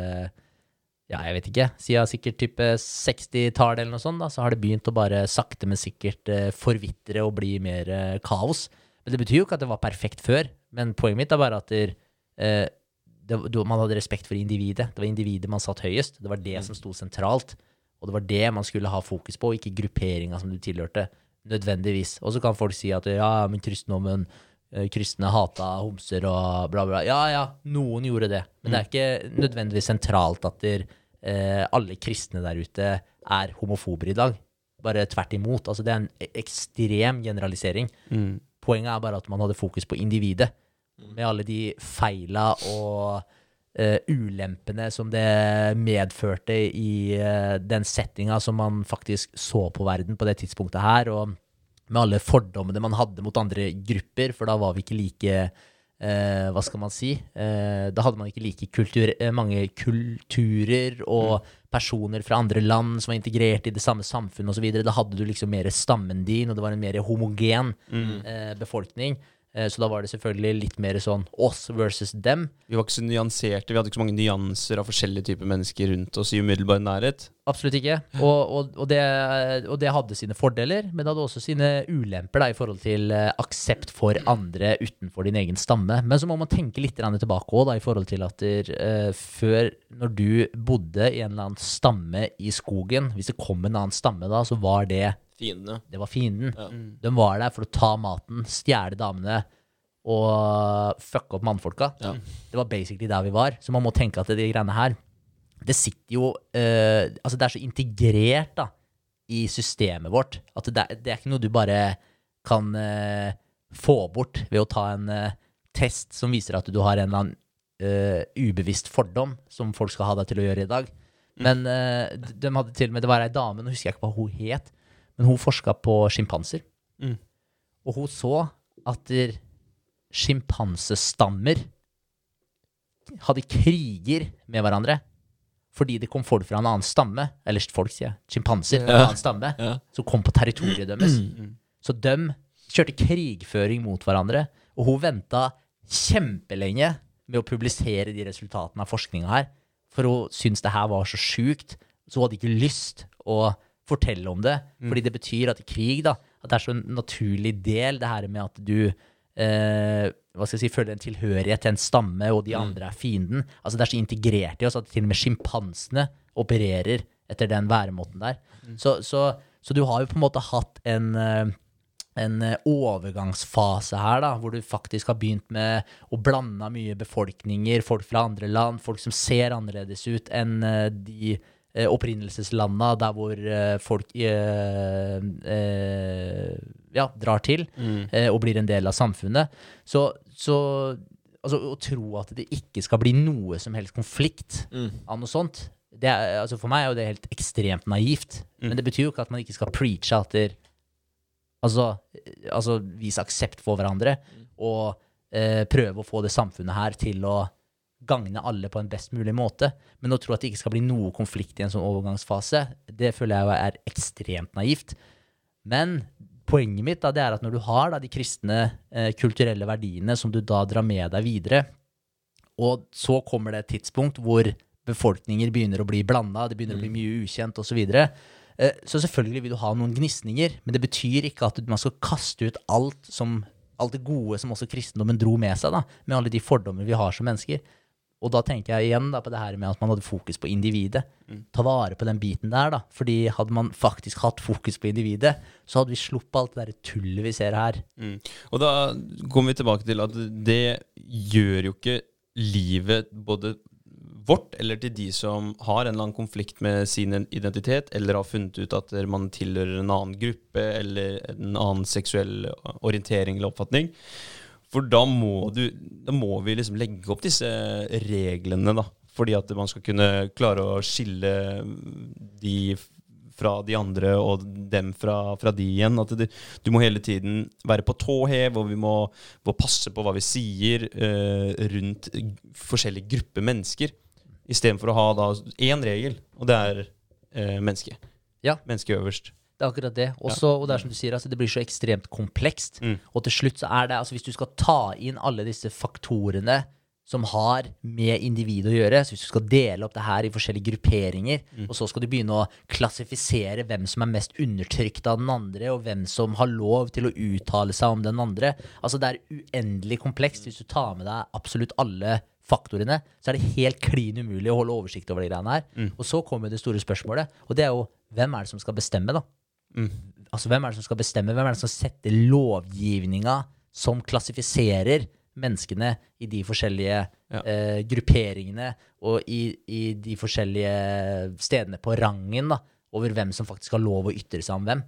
ja, jeg vet ikke, siden sikkert type 60-tallet eller noe sånt, da, så har det begynt å bare sakte, men sikkert eh, forvitre og bli mer eh, kaos. Men det betyr jo ikke at det var perfekt før. Men poenget mitt er bare at eh, det, du- man hadde respekt for individet. Det var individet man satt høyest. Det var det som sto sentralt. Og det var det man skulle ha fokus på, ikke grupperinga som du tilhørte. Nødvendigvis. Og så kan folk si at ja, men kristendommen Kristne hata homser og bla, bla. Ja, ja, noen gjorde det. Men det er ikke nødvendigvis sentralt at der, eh, alle kristne der ute er homofober i dag. Bare tvert imot. Altså, det er en e- ekstrem generalisering.
Mm.
Poenget er bare at man hadde fokus på individet. Med alle de feila og eh, ulempene som det medførte i eh, den settinga som man faktisk så på verden på det tidspunktet her, og med alle fordommene man hadde mot andre grupper, for da var vi ikke like eh, Hva skal man si? Eh, da hadde man ikke like kultur, eh, mange kulturer og personer fra andre land som var integrert i det samme samfunnet osv. Da hadde du liksom mer stammen din, og det var en mer homogen eh, befolkning. Eh, så da var det selvfølgelig litt mer sånn oss versus dem.
Vi var ikke så nyanserte, vi hadde ikke så mange nyanser av forskjellige typer mennesker rundt oss i umiddelbar nærhet.
Absolutt ikke. Og, og, og, det, og det hadde sine fordeler, men det hadde også sine ulemper da, i forhold til eh, aksept for andre utenfor din egen stamme. Men så må man tenke litt tilbake da, i forhold til at der, uh, før, når du bodde i en eller annen stamme i skogen, hvis det kom en annen stamme da, så var det,
Fiendene.
det var fienden.
Ja.
De var der for å ta maten, stjele damene og fucke opp mannfolka.
Ja.
Det var basically der vi var. Så man må tenke at de greiene her Det sitter jo uh, Altså, det er så integrert da i systemet vårt at det, er- det er ikke noe du bare kan uh, få bort ved å ta en uh, test som viser at du har en eller annen eh, ubevisst fordom som folk skal ha deg til å gjøre i dag. Men eh, de, de hadde til og med Det var ei dame, nå husker jeg ikke hva hun het, men hun forska på sjimpanser.
Mm.
Og hun så at sjimpansestammer hadde kriger med hverandre fordi det kom folk fra en annen stamme, eller folk, sier jeg, sjimpanser fra en annen stamme,
Ja.
som kom på territoriet deres. Så de kjørte krigføring mot hverandre, og hun venta kjempelenge med å publisere de resultatene av forskninga her, for hun syntes det her var så sjukt, så hun hadde ikke lyst å fortelle om det, fordi det betyr at i krig, da, at det er så en naturlig del, det her med at du eh, hva skal jeg si, føler en tilhørighet til en stamme, og de andre er fienden. Altså Det er så integrert i oss at til og med sjimpansene opererer etter den væremåten der. Så, så, så du har jo på en måte hatt en eh, en eh, overgangsfase her, da, hvor du faktisk har begynt med å blande mye befolkninger, folk fra andre land, folk som ser annerledes ut enn eh, de opprinnelseslanda der hvor eh, folk eh, eh, ja, drar til eh, og blir en del av samfunnet. Så, så altså, å tro at det ikke skal bli noe som helst konflikt av noe sånt, det er, altså for meg er jo det helt ekstremt naivt. Men det betyr jo ikke at man ikke skal preache at der, Altså, eh, altså vise aksept for hverandre og eh, prøve å få det samfunnet her til å gagne alle på en best mulig måte. Men å tro at det ikke skal bli noe konflikt i en sånn overgangsfase, det føler jeg er ekstremt naivt. Men poenget mitt da, det er at når du har da, de kristne eh, kulturelle verdiene som du da drar med deg videre, og så kommer det et tidspunkt hvor befolkninger begynner å bli blanda, det begynner å bli mye ukjent osv. Eh, så selvfølgelig vil du ha noen gnisninger, men det betyr ikke at man skal kaste ut alt, som, alt det gode som også kristendommen dro med seg, da, med alle de fordommer vi har som mennesker. Og da tenker jeg igjen da på det her med at man hadde fokus på individet. Ta vare på den biten der, da. Fordi hadde man faktisk hatt fokus på individet, så hadde vi sluppet alt det der tullet vi ser her.
Mm. Og da kommer vi tilbake til at det gjør jo ikke livet både vårt eller til de som har en eller annen konflikt med sin identitet, eller har funnet ut at man tilhører en annen gruppe eller en annen seksuell orientering eller oppfatning. For da må, du, da må vi liksom legge opp disse reglene, da. Fordi at man skal kunne klare å skille de fra de andre og dem fra, fra de igjen. At det, du må hele tiden være på tå hev, og vi må, må passe på hva vi sier eh, rundt forskjellige grupper mennesker. Istedenfor å ha da én regel, og det er eh, mennesket.
Ja.
Mennesket øverst.
Det er akkurat det. Også, Og det er som du sier, altså, det blir så ekstremt komplekst.
Mm.
Og til slutt så er det, altså hvis du skal ta inn alle disse faktorene som har med individet å gjøre, så hvis du skal dele opp det her i forskjellige grupperinger, og så skal du begynne å klassifisere hvem som er mest undertrykt av den andre, og hvem som har lov til å uttale seg om den andre Altså det er uendelig komplekst. Hvis du tar med deg absolutt alle faktorene, så er det helt klin umulig å holde oversikt over de greiene her. Og så kommer det store spørsmålet, og det er jo hvem er det som skal bestemme, da? Altså, hvem er det som skal bestemme? Hvem er det som setter lovgivninga som klassifiserer menneskene i de forskjellige
Ja.
eh, grupperingene og i, i de forskjellige stedene på rangen da, over hvem som faktisk har lov å ytre seg om hvem?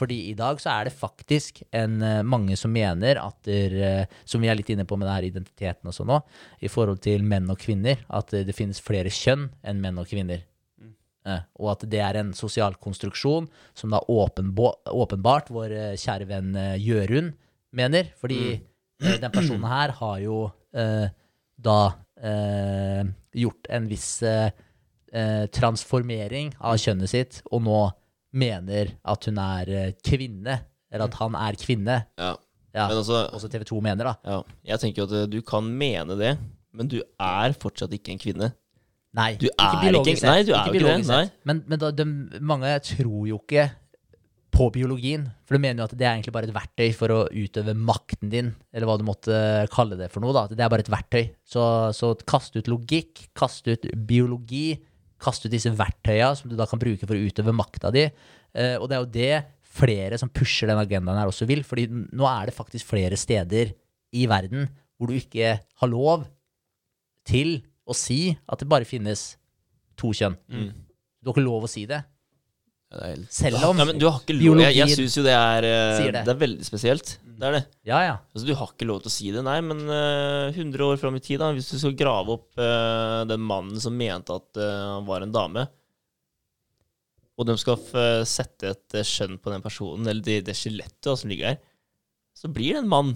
Fordi i dag så er det faktisk en, eh, mange som mener at der, eh, Som vi er litt inne på med det her identiteten sånn i forhold til menn og kvinner, at eh, det finnes flere kjønn enn menn og kvinner. Eh, og at det er en sosial konstruksjon som da åpenbart vår eh, kjære venn eh, Jørund mener. Fordi eh, den personen her har jo da eh, gjort en viss transformering av kjønnet sitt, og nå mener at hun er kvinne. Eller at han er kvinne.
Ja.
Ja,
Men altså,
også TV 2 mener, da.
ja. Jeg tenker jo at du kan mene det, men du er fortsatt ikke en kvinne.
Nei,
Du er
biologisk
ikke- nei, du er ikke
biologisk
det,
sett. Men, men da, de, mange tror jo ikke på biologien. For de mener jo at det er egentlig bare et verktøy for å utøve makten din, eller hva du måtte kalle det for noe. da. Det er bare et verktøy. Så, så kast ut logikk, kast ut biologi, kast ut disse verktøya som du da kan bruke for å utøve makta di. Eh, og det er jo det flere som pusher den agendaen her også vil, fordi nå er det faktisk flere steder i verden hvor du ikke har lov til å si at det bare finnes to kjønn. Du har ikke lov å si det.
Det helt
Selv om
Nei, men du har ikke lov Jeg, jeg syns jo det er eh,
det.
Det er veldig spesielt. Det er det.
Ja, ja.
Altså, du har ikke lov til å si det, nei, men uh, 100 år fram i tid, da, hvis du skal grave opp uh, den mannen som mente at uh, han var en dame, og de skal sette et eh, skjønn på den personen, eller det, det skjelettet som ligger her, så blir det en mann.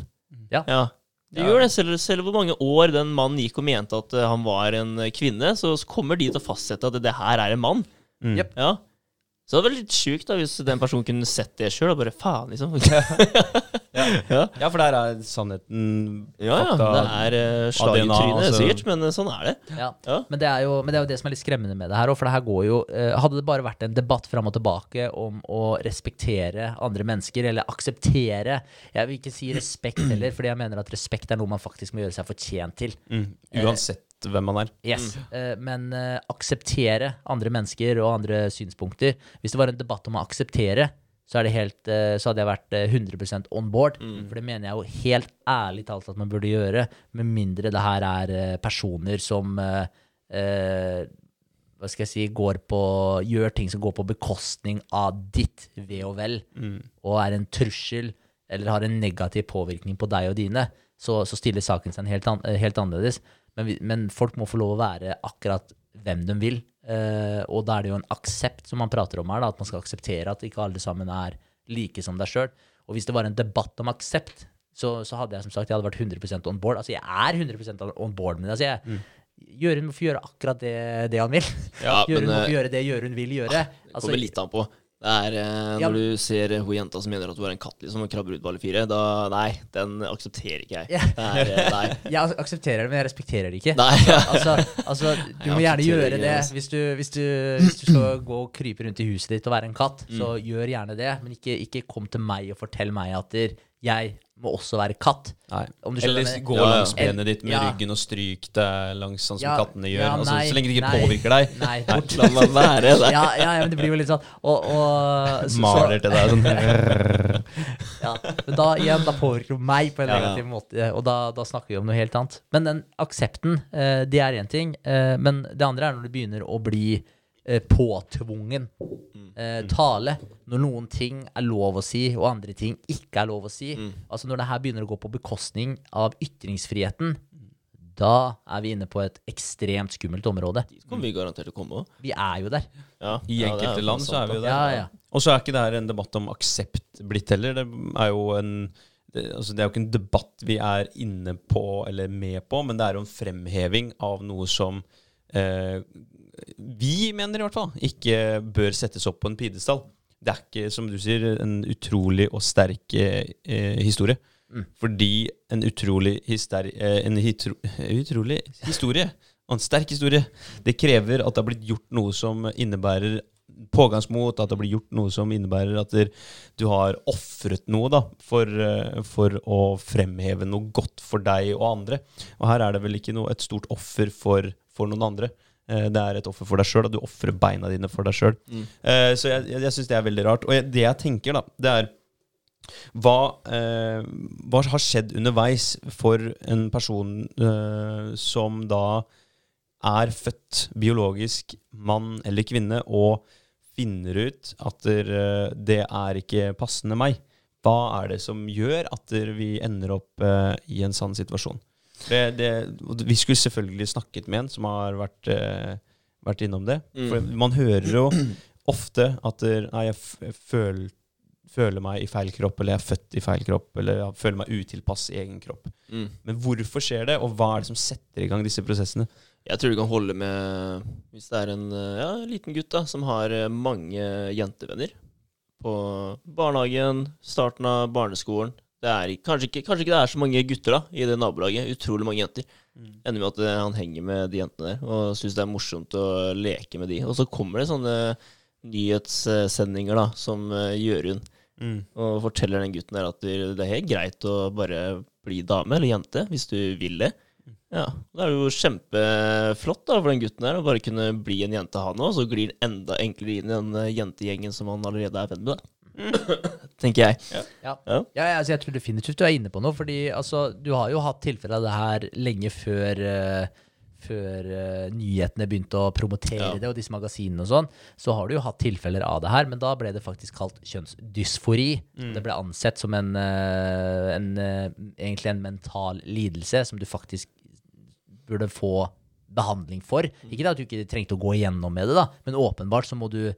Ja. Ja.
Det
Ja.
gjør det, selv, selv hvor mange år den mannen gikk og mente at eh, han var en eh, kvinne, så, kommer de til å fastsette at det, det her er en mann.
Mm.
Yep.
Ja. Så det hadde vært litt sjukt da, hvis den personen kunne sett det sjøl, og bare faen, liksom. ja.
Ja, for der er sannheten
Ja, ja. Det er uh, slag i trynet,
altså.
sikkert, men eh, sånn er det.
ja.
Ja.
Men, det er jo, men det er jo det som er litt skremmende med det her for det her går jo eh, Hadde det bare vært en debatt fram og tilbake om å respektere andre mennesker, eller akseptere Jeg vil ikke si respekt heller, fordi jeg mener at respekt er noe man faktisk må gjøre seg fortjent til.
Mm. Uansett hvem man er.
Yes. Eh, men eh, akseptere andre mennesker og andre synspunkter Hvis det var en debatt om å akseptere, så, det helt, eh, så hadde jeg vært eh, 100 on board. For det mener jeg jo helt ærlig talt at man burde gjøre, med mindre det her er eh, personer som eh, eh, hva skal jeg si, går på, gjør ting som går på bekostning av ditt ve og vel, og er en trussel eller har en negativ påvirkning på deg og dine, så, så stiller saken seg helt, an, eh, helt annerledes. Men, men folk må få lov å være akkurat hvem de vil. Eh, og da er det jo en aksept som man prater om her, da, at man skal akseptere at ikke alle sammen er like som deg sjøl. Og hvis det var en debatt om aksept, så, så hadde jeg som sagt jeg hadde vært 100 on board. Altså jeg er 100 on board med det. Altså jeg, Jørund må få gjøre akkurat det, det han vil.
Ja,
Jørund må
eh,
få gjøre det Jørund vil gjøre.
det
Altså,
kommer litt an på. Det er eh, Når du ser hun jenta som mener at hun er en katt liksom, og krabber ut på alle fire, da Nei, den aksepterer ikke jeg. Det er, eh, nei.
jeg aksepterer det, men jeg respekterer det ikke.
nei.
altså, altså, du
Jeg
må gjerne
aksepterer
gjøre
det,
det.
altså.
Hvis du, hvis, du, hvis du skal gå og krype rundt i huset ditt og være en katt, så gjør gjerne det. Men ikke, ikke kom til meg og fortell meg at der, jeg må også være katt.
Nei.
Om du
Eller gå
Ja,
langs benet ditt med
Ja.
ryggen og stryk deg langs sånn som
Ja,
kattene gjør.
ja,
altså, så lenge det ikke
nei.
påvirker deg.
Nei, bort.
La meg være det.
Ja, ja, ja, men det blir jo litt sånn Og, og så,
Maler til deg sånn.
Ja, men da igjen, da påvirker det meg på en
Ja, ja.
negativ måte, og da, da snakker vi om noe helt annet. Men den aksepten, eh, det er én ting. Eh, men det andre er når det begynner å bli eh, påtvungen eh, tale. Når noen ting er lov å si, og andre ting ikke er lov å si. Altså Når det her begynner å gå på bekostning av ytringsfriheten, da er vi inne på et ekstremt skummelt område.
Dit kommer vi garantert til å komme òg.
Vi er jo der.
Ja,
I enkelte
ja,
land så er vi jo der.
Ja, ja.
Og så er ikke det her en debatt om aksept blitt heller. Det er jo en det, altså det er jo ikke en debatt vi er inne på eller med på, men det er jo en fremheving av noe som eh, vi mener i hvert fall ikke bør settes opp på en pidestall. Det er ikke, som du sier, en utrolig og sterk eh, historie. historie. Fordi en utrolig, hyster, eh, en hitro, utrolig historie, og en sterk historie, det krever at det har blitt gjort noe som innebærer pågangsmot, at det blir gjort noe som innebærer at du har ofret noe da, for, eh, for å fremheve noe godt for deg og andre. Og her er det vel ikke noe, et stort offer for, for noen andre. Eh, Det er et offer for deg sjøl, at du ofrer beina dine for deg sjøl. Så jeg, jeg, jeg syns det er veldig rart. Og jeg, det jeg tenker, da, det er hva, eh, hva har skjedd underveis for en person eh, som da er født biologisk mann eller kvinne og finner ut at det er ikke passende meg? Hva er det som gjør at vi ender opp i en sånn situasjon? Det, det, vi skulle selvfølgelig snakket med en som har vært, eh, vært innom det. For man hører jo ofte at nei, jeg, føl, føler, meg i feil kropp, eller jeg er født i feil kropp, eller jeg føler meg utilpass i egen kropp.
Mm.
Men hvorfor skjer det, og hva er det som setter i gang disse prosessene?
Jeg tror du kan holde med Hvis det er en eh, ja, liten gutt da som har eh, mange jentevenner på barnehagen, starten av barneskolen det er kanskje, ikke, kanskje ikke det er så mange gutter da i det nabolaget. Utrolig mange jenter. Ender med at eh, han henger med de jentene der og syns det er morsomt å leke med de. Og så kommer det sånne nyhetssendinger da som Jørund, mm. og forteller den gutten der at det det er helt greit å bare bli dame eller jente hvis du vil det. Ja, Det er jo kjempeflott da for den gutten der å bare kunne bli en jente, han òg. Så glir han enda enklere inn i den eh, jentegjengen som han allerede er venn med. da. Tenker jeg.
Ja.
Ja.
Ja, ja, altså jeg tror definitivt du er inne på noe. Fordi altså, du har jo hatt tilfeller av det her lenge før, uh, før uh, nyhetene begynte å promotere
Ja.
det, og disse magasinene og sånn. Så har du jo hatt tilfeller av det her, men da ble det faktisk kalt kjønnsdysfori. Det ble ansett som en, uh, en egentlig en mental lidelse som du faktisk burde få behandling for. Ikke det at du ikke trengte å gå igjennom med det, da, men åpenbart så må du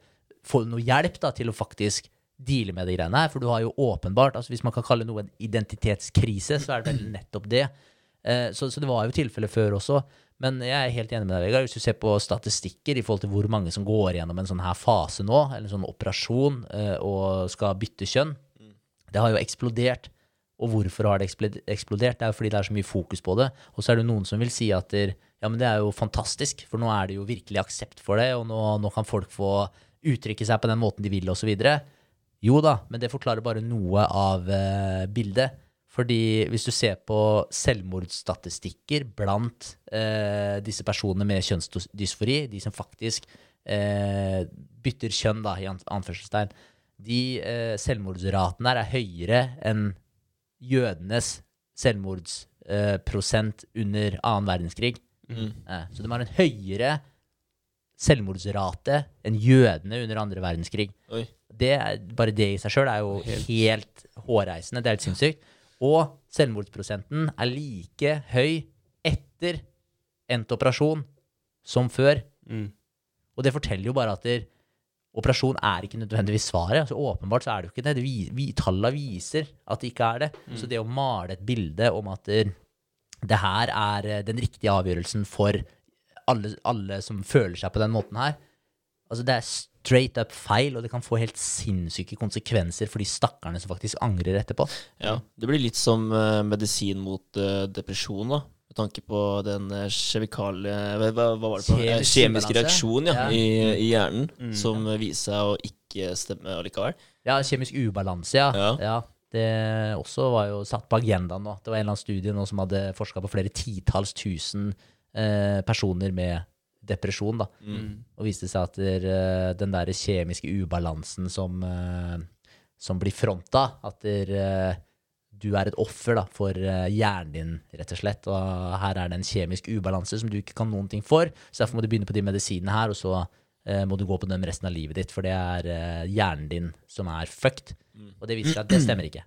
få noe hjelp da, til å faktisk deale med de greiene her. For du har jo åpenbart, altså hvis man kan kalle noe en identitetskrise, så er det vel nettopp det. Eh, så, så det var jo tilfeller før også. Men jeg er helt enig med deg, Vegard. Hvis du ser på statistikker i forhold til hvor mange som går gjennom en sånn her fase nå, eller en sånn operasjon, eh, og skal bytte kjønn, det har jo eksplodert. Og hvorfor har det eksplodert? Det er jo fordi det er så mye fokus på det. Og så er det noen som vil si at der, ja, men det er jo fantastisk, for nå er det jo virkelig aksept for det, og nå, nå kan folk få uttrykke seg på den måten de vil, osv. Jo da, men det forklarer bare noe av eh, bildet. Fordi hvis du ser på selvmordsstatistikker blant eh, disse personene med kjønnsdysfori, de som faktisk eh, bytter kjønn, da, i an- anførselstegn, de eh, selvmordsratene der er høyere enn jødenes selvmordsprosent under annen verdenskrig. Eh, så de har en høyere selvmordsrate enn jødene under andre verdenskrig.
Oi.
Det er, bare det i seg sjøl er jo helt, hårreisende. Det er helt sinnssykt. Og selvmordsprosenten er like høy etter endt operasjon som før. Og det forteller jo bare at der, operasjon er ikke nødvendigvis svaret. Altså, åpenbart så er det jo ikke det. det vi, vi, tallene viser at det ikke er det. Så det å male et bilde om at der, det her er eh, den riktige avgjørelsen for alle, alle som føler seg på den måten her, Altså Det er straight up feil, og det kan få helt sinnssyke konsekvenser for de stakkarene som faktisk angrer etterpå.
Ja, Det blir litt som uh, medisin mot uh, depresjon, da. Med tanke på den uh, kjemikale... Hva, hva var det på? Eh,
Kjemisk
Kjemisk reaksjon ja,
Ja.
I, i hjernen, som ja. viser seg å ikke stemme allikevel.
Ja, kjemisk ubalanse, ja.
Ja.
Det også var jo satt på agendaen nå. Det var en eller annen studie nå som hadde forska på flere titalls tusen eh, personer med depresjon, da. Og viste seg at der, eh, den der kjemiske ubalansen som, eh, som blir fronta, at der, eh, du er et offer da, for hjernen din, rett og slett. Og her er det en kjemisk ubalanse som du ikke kan noen ting for. Så derfor må du begynne på de medisinene her, og så eh, må du gå på dem resten av livet ditt. For det er eh, hjernen din som er fucked. Og det viser seg at det stemmer ikke.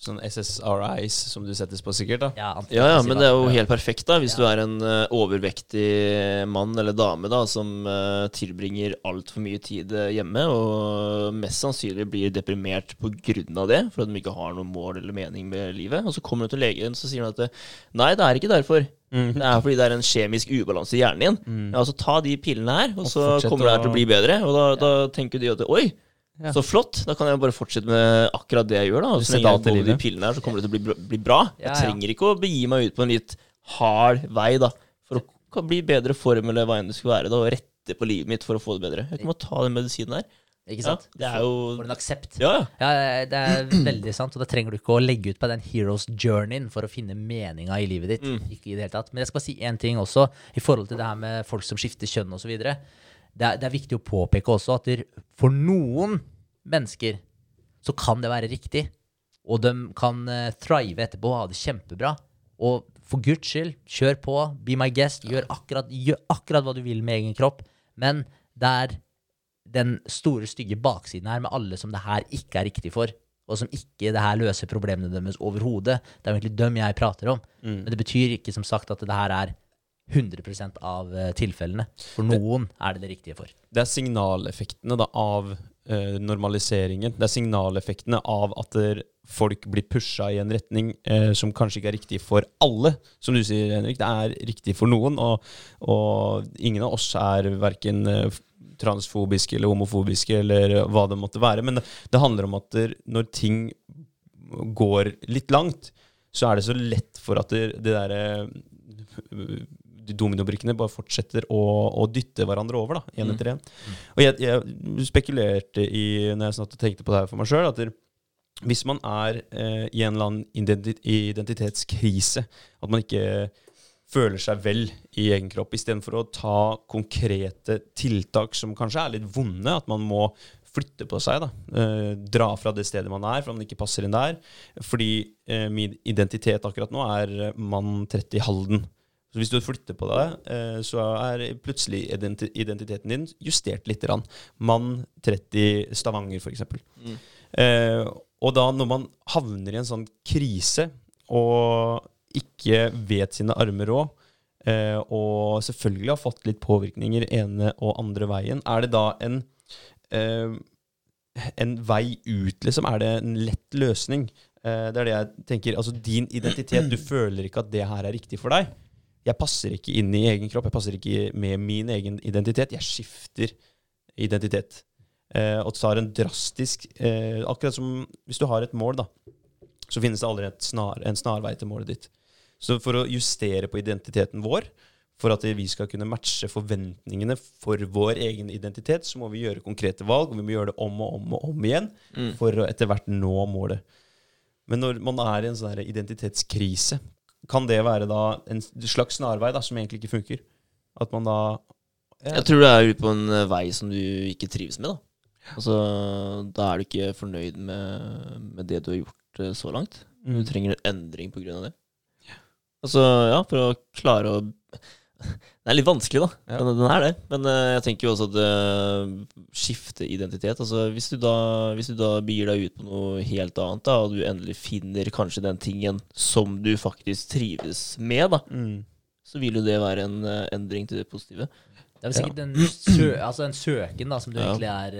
Sånn SSRIs som du settes på, sikkert. da
Ja,
Ja, ja, men det er jo helt perfekt, da. Hvis du er en uh, overvektig mann eller dame da som uh, tilbringer altfor mye tid eh, hjemme, og mest sannsynlig blir deprimert av det, for at de ikke har noe mål eller mening med livet. Og så kommer du til legen, så sier han at nei, det er ikke derfor. Det er fordi det er en kjemisk ubalanse i hjernen din. Ja, så ta de pillene her, og
Og
så kommer det her til å bli bedre. Og da, da tenker de at oi,
Ja.
så flott. Da kan jeg bare fortsette med akkurat det jeg gjør. da så lenge jeg går med de pillene her, så kommer det til å bli, bli bra.
Ja,
Jeg
ja.
trenger ikke å begi meg ut på en litt hard vei da for å bli bedre form eller hva enn det skulle være, da, og rette på livet mitt for å få det bedre. Jeg kan bare ta den medisinen her.
Ikke
Ja,
sant?
det er jo
For en aksept.
Ja, ja.
Ja, det er veldig sant, og da trenger du ikke å legge ut på den heroes journeyen for å finne meninga i livet ditt. Ikke i det hele tatt. Men jeg skal bare si én ting også, i forhold til det her med folk som skifter kjønn osv. Det, er- det er viktig å påpeke også at for noen mennesker så kan det være riktig, og de kan eh, thrive etterpå og ha det kjempebra. Og for guds skyld, kjør på, be my guest, gjør akkurat, gjør akkurat hva du vil med egen kropp, men det er den store, stygge baksiden her med alle som det her ikke er riktig for, og som ikke det her løser problemene deres overhodet. Det er egentlig dem jeg prater om. Men det betyr ikke som sagt at det her er 100% av eh, tilfellene. For noen er det det riktige for.
Det er signaleffektene da, av eh, normaliseringen. Det er signaleffektene av at folk blir pusha i en retning eh, som kanskje ikke er riktig for alle. Som du sier, Henrik. Det er riktig for noen, og, og ingen av oss er verken eh, transfobiske eller homofobiske eller hva det måtte være. Men det, det handler om at når ting går litt langt, så er det så lett for at det, det derre de dominobrikkene bare fortsetter å, å dytte hverandre over, da, én etter én. Og jeg, jeg spekulerte i, når jeg snart tenkte på det her for meg sjøl, at det, hvis man er eh, i en eller annen identitetskrise, at man ikke føler seg vel i egen kropp, istedenfor å ta konkrete tiltak som kanskje er litt vonde, at man må flytte på seg, da. Eh, dra fra det stedet man er, for man ikke passer inn der. Fordi eh, min identitet akkurat nå er eh, mann 30 i Halden. Så hvis du flytter på deg, eh, så er plutselig identiteten din justert litt. Grann. Mann 30 Stavanger, f.eks. Mm. Eh, og da når man havner i en sånn krise og ikke vet sine armer råd, eh, og selvfølgelig har fått litt påvirkninger ene og andre veien, er det da en eh, en vei ut, liksom? Er det en lett løsning? Eh, det er det jeg tenker. Altså din identitet, du føler ikke at det her er riktig for deg. Jeg passer ikke inn i egen kropp, jeg passer ikke med min egen identitet. Jeg skifter identitet. Eh, og tar en drastisk eh, Akkurat som hvis du har et mål, da, så finnes det et snar, en snarvei til målet ditt. Så for å justere på identiteten vår, for at vi skal kunne matche forventningene for vår egen identitet, så må vi gjøre konkrete valg, og vi må gjøre det om og om og om igjen for å etter hvert nå målet. Men når man er i en sånn identitetskrise, kan det være da en slags snarvei da, som egentlig ikke funker? At man da ja,
Jeg tror du er ute på en eh, vei som du ikke trives med, da. Altså, da er du ikke fornøyd med, med det du har gjort eh, så langt. Du
Mm.
trenger en endring av det. Altså, ja, for å klare å Det er litt vanskelig, da.
Ja.
Men den er det. Men eh, jeg tenker jo også at uh, skifte identitet Altså, hvis du, da, hvis du da begir deg ut på noe helt annet, da, og du endelig finner kanskje den tingen som du faktisk trives med, da,
Mm.
så vil jo det være en uh, endring til det positive.
Det er vel sikkert en, sø, altså en søken da, som du
Ja.
egentlig er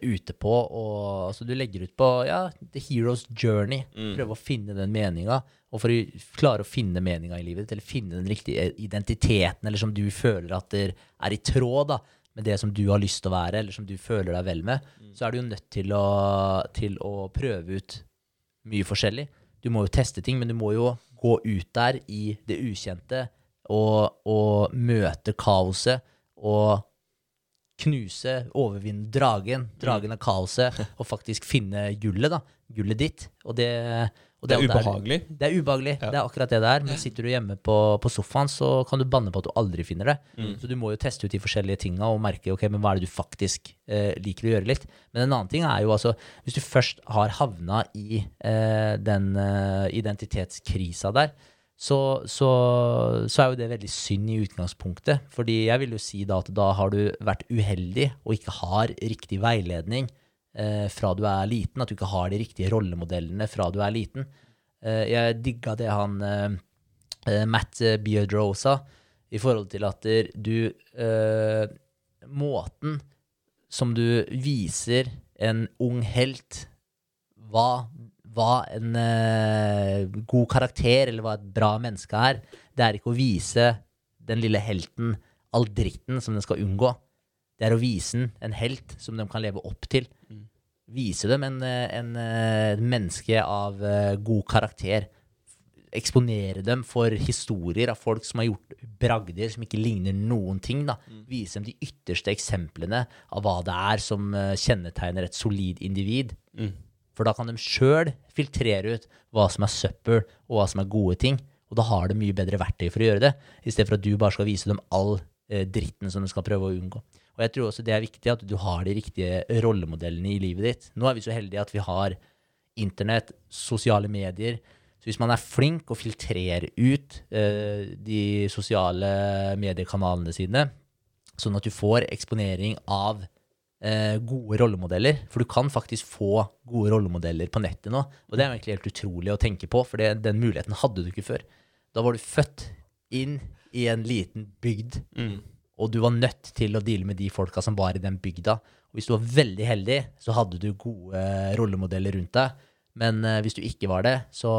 uh, ute på. Og, altså, du legger ut på ja, The Hero's Journey.
Mm.
Prøve å finne den meninga. Og for å klare å finne meninga i livet eller finne den riktige identiteten, eller som du føler at er i tråd da, med det som du har lyst til å være, eller som du føler deg vel med, så er du jo nødt til å, til å prøve ut mye forskjellig. Du må jo teste ting, men du må jo gå ut der i det ukjente og, og møte kaoset og knuse, overvinne dragen, dragen av kaoset, og faktisk finne gullet, da. Gullet ditt. Og det, og
Det er
ubehagelig. Det
ubehagelig.
Det er ubehagelig. Det er akkurat det det er. Men sitter du hjemme på, på sofaen, så kan du banne på at du aldri finner det. Så du må jo teste ut de forskjellige tinga og merke ok, men hva er det du faktisk eh, liker å gjøre litt. Men en annen ting er jo altså Hvis du først har havna i eh, den eh, identitetskrisa der, så, så, så er jo det veldig synd i utgangspunktet. Fordi jeg vil jo si da at da har du vært uheldig og ikke har riktig veiledning eh, fra du er liten. At du ikke har de riktige rollemodellene fra du er liten. Eh, jeg digga det han eh, eh, Matt Beardrow sa, i forhold til at du eh, Måten som du viser en ung helt hva, hva en uh, god karakter eller hva et bra menneske er, det er ikke å vise den lille helten all dritten som den skal unngå. Det er å vise den en helt som de kan leve opp til. Vise dem en, en, en, eh, menneske av uh, god karakter. Eksponere dem for historier av folk som har gjort bragder som ikke ligner noen ting. Da. Vise dem de ytterste eksemplene av hva det er som eh, kjennetegner et solid individ. For da kan de sjøl filtrere ut hva som er søppel, og hva som er gode ting. Og da har du mye bedre verktøy for å gjøre det, i stedet for at du bare skal vise dem all eh, dritten som du skal prøve å unngå. Og jeg tror også det er viktig at du har de riktige rollemodellene i livet ditt. Nå er vi så heldige at vi har internett, sosiale medier. Så hvis man er flink og filtrerer ut eh, de sosiale mediekanalene sine, sånn at du får eksponering av gode rollemodeller. For du kan faktisk få gode rollemodeller på nettet nå. Og det er egentlig helt utrolig å tenke på, for det, den muligheten hadde du ikke før. Da var du født inn i en liten bygd, og du var nødt til å deale med de folka som var i den bygda. Og hvis du var veldig heldig, så hadde du gode rollemodeller rundt deg. Men eh, hvis du ikke var det, så,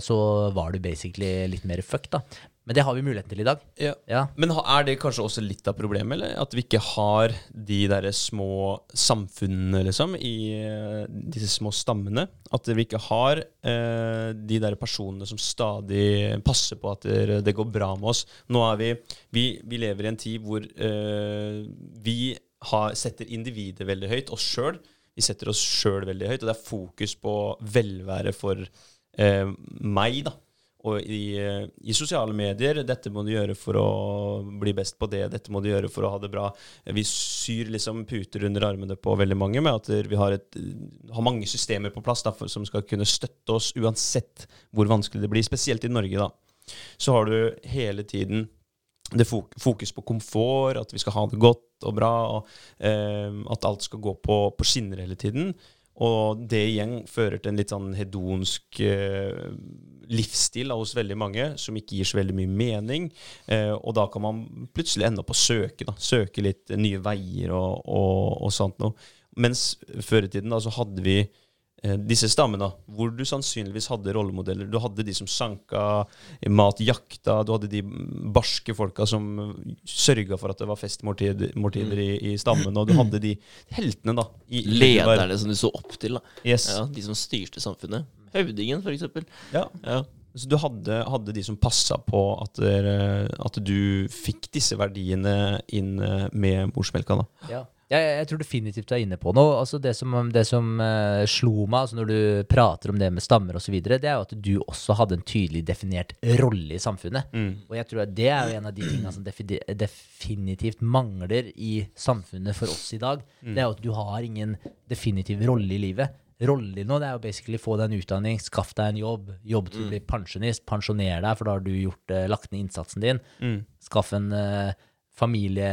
så var du basically litt mer fucked, da. Men det har vi muligheten til i dag.
Ja.
Ja.
Men er det kanskje også litt av problemet, eller? At vi ikke har de derre små samfunnene, liksom, i eh, disse små stammene? At vi ikke har eh, de der personene som stadig passer på at det, det går bra med oss. Nå er vi Vi, vi lever i en tid hvor eh, vi har, setter individet veldig høyt, oss sjøl. Vi setter oss sjøl veldig høyt, og det er fokus på velvære for eh, meg, da. Og i, eh, i sosiale medier Dette må du gjøre for å bli best på det. Dette må du gjøre for å ha det bra. Vi syr liksom puter under armene på veldig mange med at vi har, et, har mange systemer på plass da, for, som skal kunne støtte oss uansett hvor vanskelig det blir. Spesielt i Norge, da. Så har du hele tiden det fokus på komfort, at vi skal ha det godt og bra, og eh, at alt skal gå på, på skinner hele tiden. Og det igjen fører til en litt sånn hedonsk eh, livsstil hos veldig mange, som ikke gir så veldig mye mening. Eh, og da kan man plutselig ende opp å søke, da. Søke litt nye veier og, og, og sånt noe. Mens før i tiden da, så hadde vi eh, disse stammene, hvor du sannsynligvis hadde rollemodeller. Du hadde de som sanka mat, jakta, du hadde de barske folka som sørga for at det var festmåltider måltider i, i stammen, og du hadde de heltene, da. I-
Lederne som du så opp til. da
Yes.
ja, De som styrte samfunnet. Høvdingen, eksempel.
Ja.
Ja.
Så du hadde, hadde de som passa på at, der, at du fikk disse verdiene inn eh, med morsmelka, da.
Ja. Jeg, jeg tror definitivt du er inne på noe. Altså det som, det som uh, slo meg altså når du prater om det med stammer osv., det er jo at du også hadde en tydelig definert rolle i samfunnet. Og jeg tror at det er jo en av de tingene som definitivt mangler i samfunnet for oss i dag. Det er jo at du har ingen definitiv rolle i livet. Rollen din nå det er jo basically få deg en utdanning, skaff deg en jobb, jobb til du blir pensjonist, pensjoner deg, for da har du gjort, eh, lagt ned innsatsen din. Skaff en uh, familie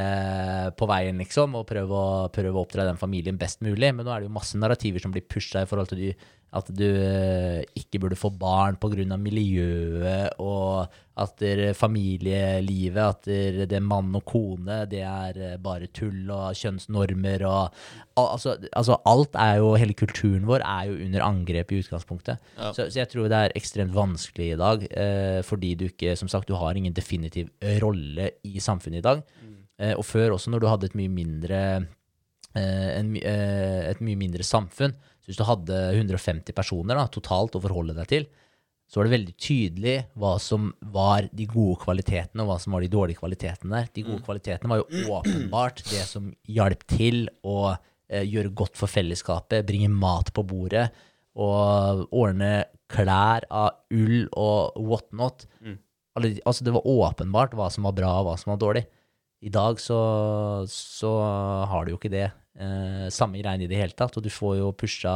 på veien, liksom, og prøve å, prøv å oppdra den familien best mulig. Men nå er det jo masse narrativer som blir pusha i forhold til de, at du eh, ikke burde få barn pga. miljøet, og at det familielivet, at det, er mann og kone, det er eh, bare tull og kjønnsnormer og altså, altså alt er jo, hele kulturen vår er jo under angrep i utgangspunktet. Så, så jeg tror det er ekstremt vanskelig i dag, eh, fordi du ikke, som sagt, du har ingen definitiv rolle i samfunnet i dag. Eh, og før også, når du hadde et mye mindre eh, en, eh, et mye mindre samfunn. Så hvis du hadde 150 personer da, totalt å forholde deg til, så var det veldig tydelig hva som var de gode kvalitetene, og hva som var de dårlige kvalitetene der. De gode kvalitetene var jo åpenbart det som hjalp til å eh, gjøre godt for fellesskapet, bringe mat på bordet, og ordne klær av ull og whatnot. Mm. Altså, det var åpenbart hva som var bra, og hva som var dårlig. I dag så, så har du jo ikke det eh, samme greiene i det hele tatt, og du får jo pusha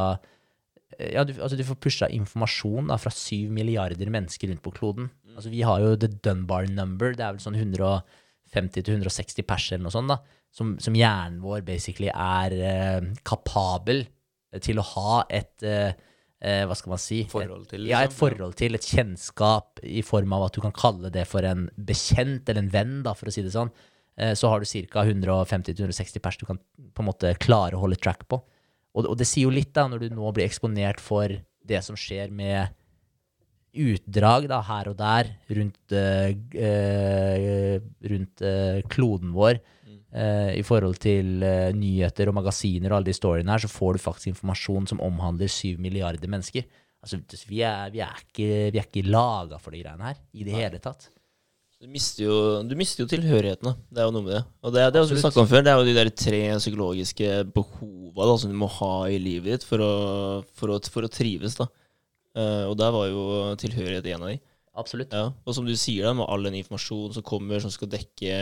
eh, ja, du, altså du får pusha informasjon da, fra syv milliarder mennesker rundt på kloden. Altså Vi har jo the Dunbar number, det er vel sånn 150-160 pers eller noe sånt, da, som, som hjernen vår basically er eh, kapabel til å ha et eh, eh, Hva skal man si?
Forhold til,
liksom. ja, et
liksom.
forhold til, et kjennskap i form av at du kan kalle det for en bekjent eller en venn, da, for å si det sånn. Eh, så har du ca. 150-160 pers du kan på en måte klare å holde track på. Og, og det sier jo litt, da, når du nå blir eksponert for det som skjer med utdrag da, her og der rundt, eh, eh, rundt eh, kloden vår eh, i forhold til eh, nyheter og magasiner og alle de storyene her, så får du faktisk informasjon som omhandler syv milliarder mennesker. Altså, vi er, vi er ikke, vi er ikke laga for de greiene her i det hele tatt.
Du mister jo, du mister jo tilhørigheten, da. Det er jo noe med det. Og det, det er jo som om før, det er jo de der tre psykologiske behova da, som du må ha i livet ditt for å, for å, for å trives. da. Uh, og der var jo tilhørighet en av de.
Absolutt.
Ja, og som du sier, da, med all den informasjonen som kommer, som skal dekke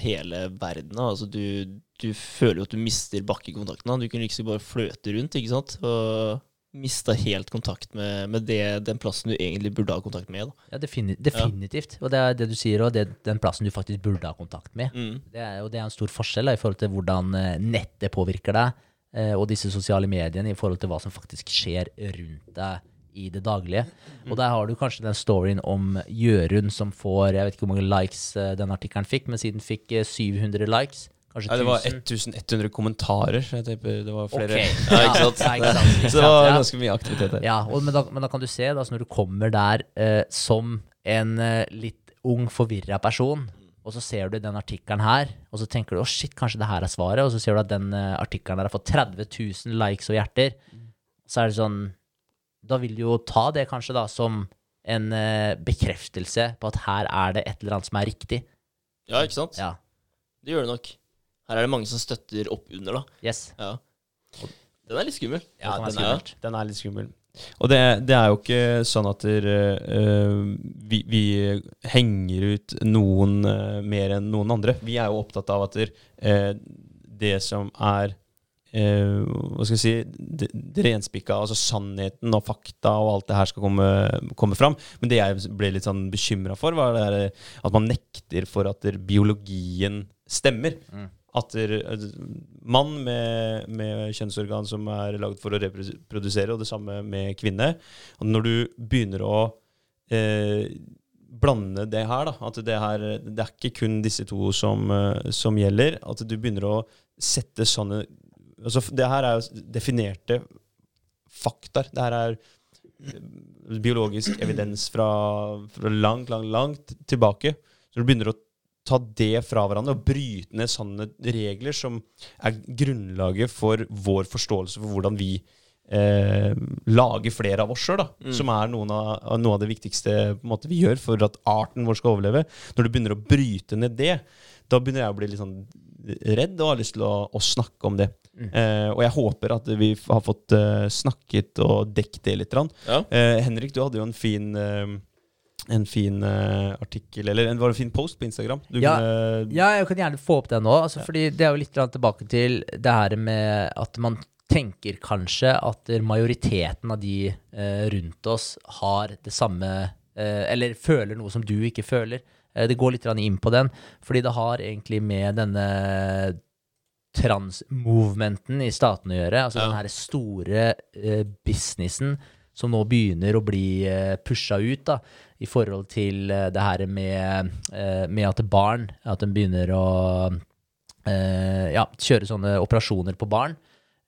hele verden da, altså du, du føler jo at du mister bakkekontakten. da. Du kunne liksom bare fløte rundt, ikke sant? Og mista helt kontakt med, med det, den plassen du egentlig burde ha kontakt med. da.
Ja, defini definitivt. Og det er det du sier, og det den plassen du faktisk burde ha kontakt med.
Mm.
Det er, og det er en stor forskjell da, i forhold til hvordan eh, nettet påvirker deg, eh, og disse sosiale mediene i forhold til hva som faktisk skjer rundt deg i det daglige. Og der har du kanskje den storyen om Jørund som får Jeg vet ikke hvor mange likes eh, den artikkelen fikk, men siden fikk eh, 700 likes, kanskje
Ja, det var 1100 kommentarer. Jeg tipper det var flere.
Okay.
Ja, ikke sant?
Ja, ikke sant,
Så det var ganske mye aktivitet der.
Ja, og, men, da, men da kan du se, da, så når du kommer der eh, som en eh, litt ung, forvirra person, og så ser du den artikkelen her, og så tenker du å shit, kanskje det her er svaret, og så ser du at den eh, artikkelen der har fått 30 000 likes og hjerter, så er det sånn Da vil du jo ta det kanskje da som en eh, bekreftelse på at her er det et eller annet som er riktig.
Ja, ikke sant?
Ja.
Det gjør det nok. Her er det mange som støtter opp under, da.
Yes.
Ja. Den er litt skummel.
Ja, den er,
skummelt.
den er litt skummel. Og det, det er jo ikke sånn at der, uh, vi, vi henger ut noen uh, mer enn noen andre. Vi er jo opptatt av at der, uh, det som er eh, hva skal jeg si det, det renspikka, altså sannheten og fakta og alt det her skal komme, komme fram. Men det jeg ble litt sånn bekymra for, var det der, at man nekter for at der, biologien stemmer. At at mann med, med kjønnsorgan som er lagd for å reprodusere, og det samme med kvinne. Og når du begynner å eh, blande det her, da, at det, her, det er ikke kun disse to som, eh, som gjelder, at du begynner å sette sånne altså, Det her er jo definerte fakta. Det her er eh, biologisk evidens fra, fra langt, langt, langt tilbake. Så du begynner å ta det fra hverandre og bryte ned sånne regler som er grunnlaget for vår forståelse for hvordan vi eh, lager flere av oss sjøl, som er noen av, noe av det viktigste måte, vi gjør for at arten vår skal overleve. Når du begynner å bryte ned det, da begynner jeg å bli litt sånn redd og har lyst til å, å snakke om det. Eh, og jeg håper at vi har fått eh, snakket og dekket det litt.
Ja.
Eh, Henrik, du hadde jo en fin eh, en fin uh, artikkel, eller en, var det en fin post på Instagram? Du
Ja.
kunne,
Ja, jeg kan gjerne få opp den nå. Altså, fordi det er jo litt tilbake til det her med at man tenker kanskje at majoriteten av de uh, rundt oss har det samme uh, Eller føler noe som du ikke føler. Eh, det går litt inn på den, fordi det har egentlig med denne transmovementen i staten å gjøre. Altså
Ja.
den her store eh, businessen som nå begynner å bli eh, pusha ut, da, i forhold til eh, det her med, eh, med at barn At de begynner å eh, ja, kjøre sånne operasjoner på barn.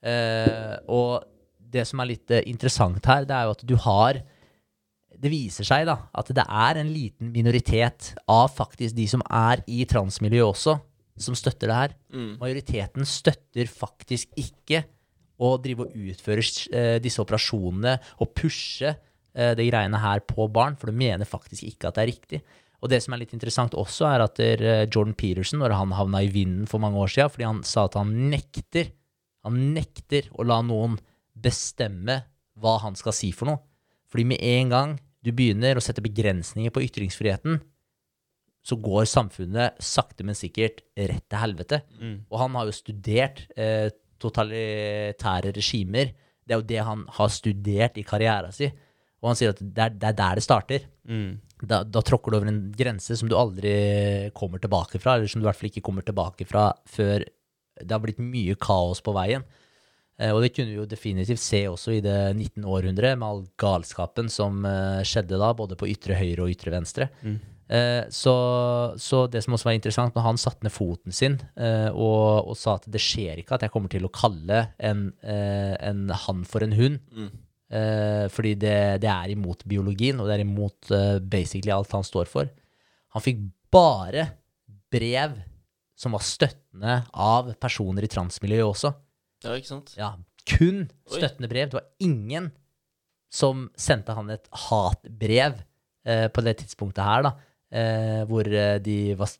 Og det som er litt interessant her, det er jo at du har det viser seg da at det er en liten minoritet av faktisk de som er i transmiljøet også, som støtter det her. Majoriteten støtter faktisk ikke å drive og utføre disse operasjonene og pushe eh, det greiene her på barn, for du mener faktisk ikke at det er riktig. Og det som er litt interessant også, er at eh, Jordan Peterson, når han havna i vinden for mange år siden, fordi han sa at han nekter, han nekter å la noen bestemme hva han skal si for noe. Fordi med en gang du begynner å sette begrensninger på ytringsfriheten, så går samfunnet sakte, men sikkert rett til helvete. Og han har jo studert eh, totalitære regimer. Det er jo det han har studert i karrieren sin. Og han sier at det er, det er der det starter. Da, da tråkker du over en grense som du aldri kommer tilbake fra, eller som du i hvert fall ikke kommer tilbake fra før det har blitt mye kaos på veien. Eh, og det kunne vi jo definitivt se også i det 19. århundre, med all galskapen som eh, skjedde da, både på ytre høyre og ytre venstre. Mm. så, så det som også var interessant, når han satte ned foten sin eh, og, og sa at det skjer ikke at jeg kommer til å kalle en, eh, en hann for en hund, eh, fordi det, det er imot biologien, og det er imot uh, basically alt han står for. Han fikk bare brev som var støttende av personer i transmiljøet også.
Ja, ikke sant?
Ja, kun støttende brev. Det var ingen som sendte han et hatbrev uh, på det tidspunktet her, da, hvor de var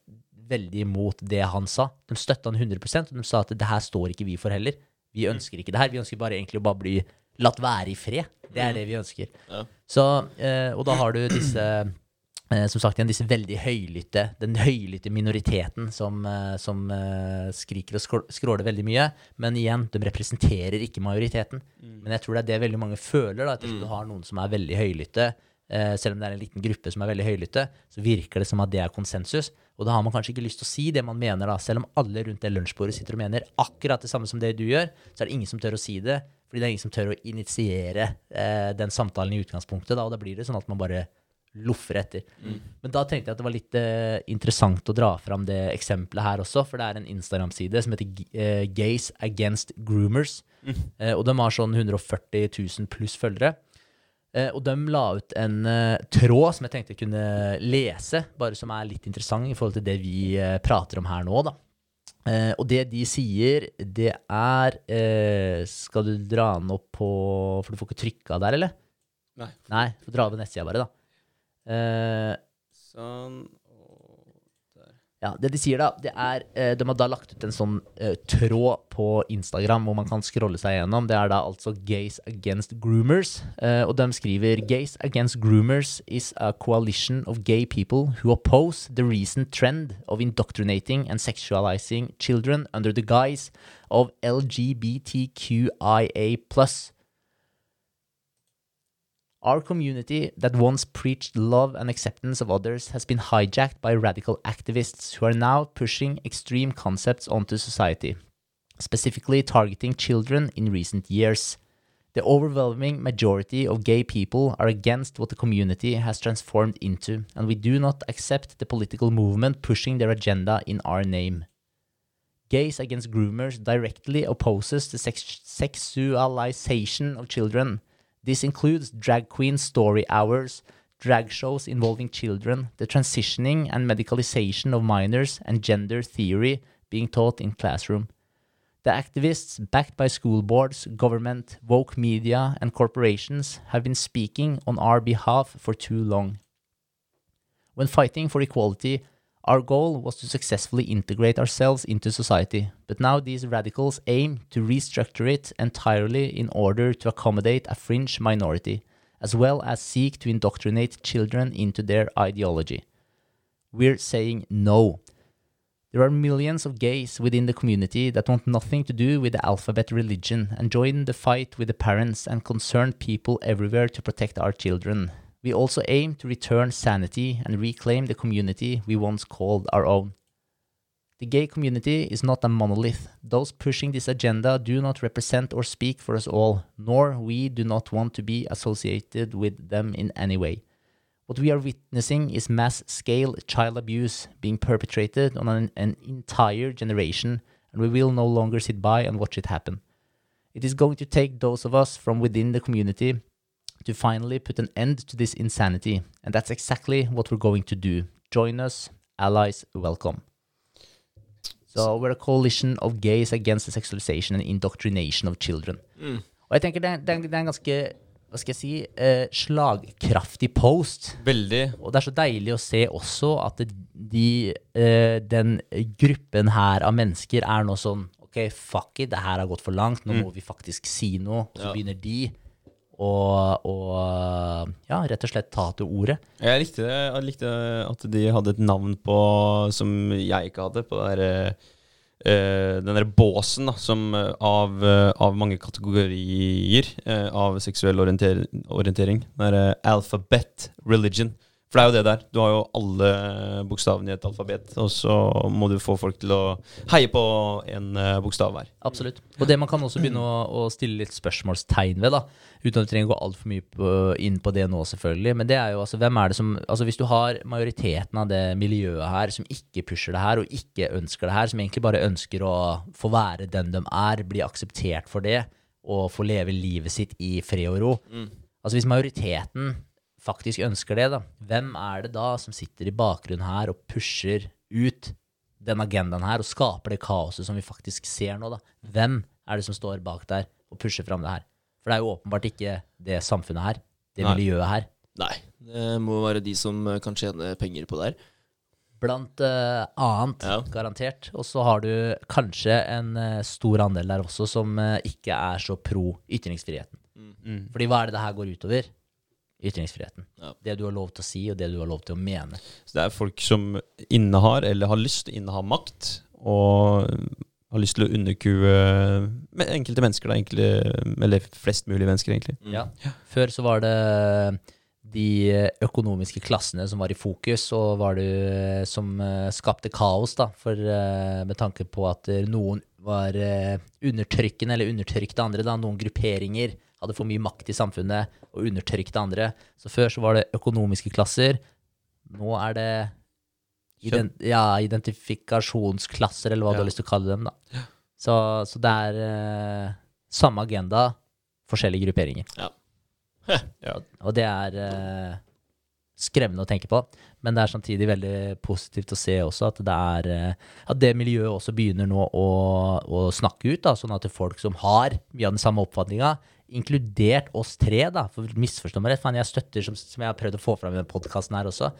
veldig imot det han sa. De støtta han 100% og de sa at det her står ikke vi for heller. Vi ønsker ikke det her. Vi ønsker bare egentlig å bare bli latt være i fred. Det er det vi ønsker.
Ja.
Så, eh, og da har du disse eh, som sagt igjen, disse veldig høylytte, den høylytte minoriteten som, eh, som skriker og skråler veldig mye. Men igjen, de representerer ikke majoriteten. Men jeg tror det er det veldig mange føler. da, at Hvis du har noen som er veldig høylytte, selv om det er en liten gruppe som er veldig høylytte, så virker det som at det er konsensus. Og da har man kanskje ikke lyst til å si det man mener, da. Selv om alle rundt det lunsjbordet sitter og mener akkurat det samme som det du gjør, så er det ingen som tør å si det. Fordi det er ingen som tør å initiere eh, den samtalen i utgangspunktet. Da, og da blir det sånn at man bare loffer etter. Men da tenkte jeg at det var litt eh, interessant å dra fram det eksempelet her også, for det er en Instagram-side som heter eh, Gays Against Groomers. Eh, og de har sånn 140 000 pluss følgere. Eh, og de la ut en eh, tråd som jeg tenkte jeg kunne lese, bare som er litt interessant i forhold til det vi prater om her nå, da. Eh, og det de sier, det er eh, Skal du dra den opp på For du får ikke trykka der, eller?
Nei.
Nei, du får dra over nettsida bare, da. Eh,
Sånn.
Ja, det de sier da, det er eh, De har da lagt ut en sånn uh, tråd på Instagram hvor man kan scrolle seg gjennom. Det er da altså Gays Against Groomers. Uh, og de skriver Gays Against Groomers is a coalition of gay people who oppose the recent trend of indoctrinating and sexualizing children under the guise of LGBTQIA+. Our community that once preached love and acceptance of others has been hijacked by radical activists who are now pushing extreme concepts onto society, specifically targeting children in recent years. The overwhelming majority of gay people are against what the community has transformed into, and we do not accept the political movement pushing their agenda in our name. Gays Against Groomers directly opposes the sex- sexualization of children. This includes drag queen story hours, drag shows involving children, the transitioning and medicalization of minors, and gender theory being taught in classroom. The activists, backed by school boards, government, woke media, and corporations, have been speaking on our behalf for too long. When fighting for equality, our goal was to successfully integrate ourselves into society, but now these radicals aim to restructure it entirely in order to accommodate a fringe minority, as well as seek to indoctrinate children into their ideology. We're saying no. There are millions of gays within the community that want nothing to do with the alphabet religion and join the fight with the parents and concerned people everywhere to protect our children. We also aim to return sanity and reclaim the community we once called our own. The gay community is not a monolith. Those pushing this agenda do not represent or speak for us all, nor we do not want to be associated with them in any way. What we are witnessing is mass scale child abuse being perpetrated on an, an entire generation, and we will no longer sit by and watch it happen. It is going to take those of us from within the community to finally put an end to this insanity, and that's exactly what we're going to do. Join us, allies, welcome. So we're a coalition of gays against the sexualization and indoctrination of children. Og jeg tenker det er, det en ganske hva skal jeg si, eh, slagkraftig post.
Veldig.
Og det er så deilig å se også at de, eh, den gruppen her av mennesker er nå sånn Ok, fuck it, det her har gått for langt, nå må vi faktisk si noe. Og Så
Ja.
begynner de å og, ja, rett og slett ta til ordet.
Jeg likte, det. jeg likte at de hadde et navn på som jeg ikke hadde, på der, uh, den der båsen da, som, eh, av, uh, av mange kategorier uh, av seksuell orientering. orientering. Den derre alphabet religion. For det er jo det der. Du har jo alle bokstavene i et alfabet, og så må du få folk til å heie på en eh, bokstav hver.
Absolutt. Og det man kan også begynne å, å stille litt spørsmålstegn ved, da, uten at vi trenger å gå altfor mye på, inn på det nå, selvfølgelig, men det er jo altså hvem er det som Altså hvis du har majoriteten av det miljøet her som ikke pusher det her, og ikke ønsker det her, som egentlig bare ønsker å få være den de er, bli akseptert for det, og få leve livet sitt i fred og ro Altså hvis majoriteten faktisk ønsker det, da, hvem er det da som sitter i bakgrunnen her og pusher ut den agendaen her og skaper det kaoset som vi faktisk ser nå, da. Hvem er det som står bak der og pusher fram det her? For det er jo åpenbart ikke det samfunnet her, det
Nei.
miljøet her.
Nei, det må være de som eh, kan tjene penger på det her.
Blant uh, annet,
Ja.
garantert. Og så har du kanskje en uh, stor andel der også som uh, ikke er så pro ytringsfriheten.
Mm.
Fordi hva er det det her går utover? Ytringsfriheten.
Ja.
Det du har lov til å si, og det du har lov til å mene.
Så det er folk som innehar, eller har lyst til å inneha makt, og har lyst til å underkue enkelte mennesker, da, enkle, eller flest mulig mennesker, egentlig.
Ja. Før så var det de økonomiske klassene som var i fokus, og var det som eh, skapte kaos, da, for, eh, med tanke på at eh, noen var eh, undertrykkende, eller undertrykte andre, da, noen grupperinger hadde for mye makt i samfunnet og undertrykte andre. Så før så var det økonomiske klasser, nå er det ident ja, identifikasjonsklasser, eller hva du har lyst til å kalle dem, da. Så, så det er eh, samme agenda, forskjellige grupperinger.
Ja.
Og det er eh, skremmende å tenke på, men det er samtidig veldig positivt å se også at det er eh, at det miljøet også begynner nå å, å snakke ut, da, sånn at folk som har mye av den samme oppfatninga, inkludert oss tre, da, for misforstå meg rett, for jeg støtter, som, som jeg har prøvd å få fram i den podkasten her også,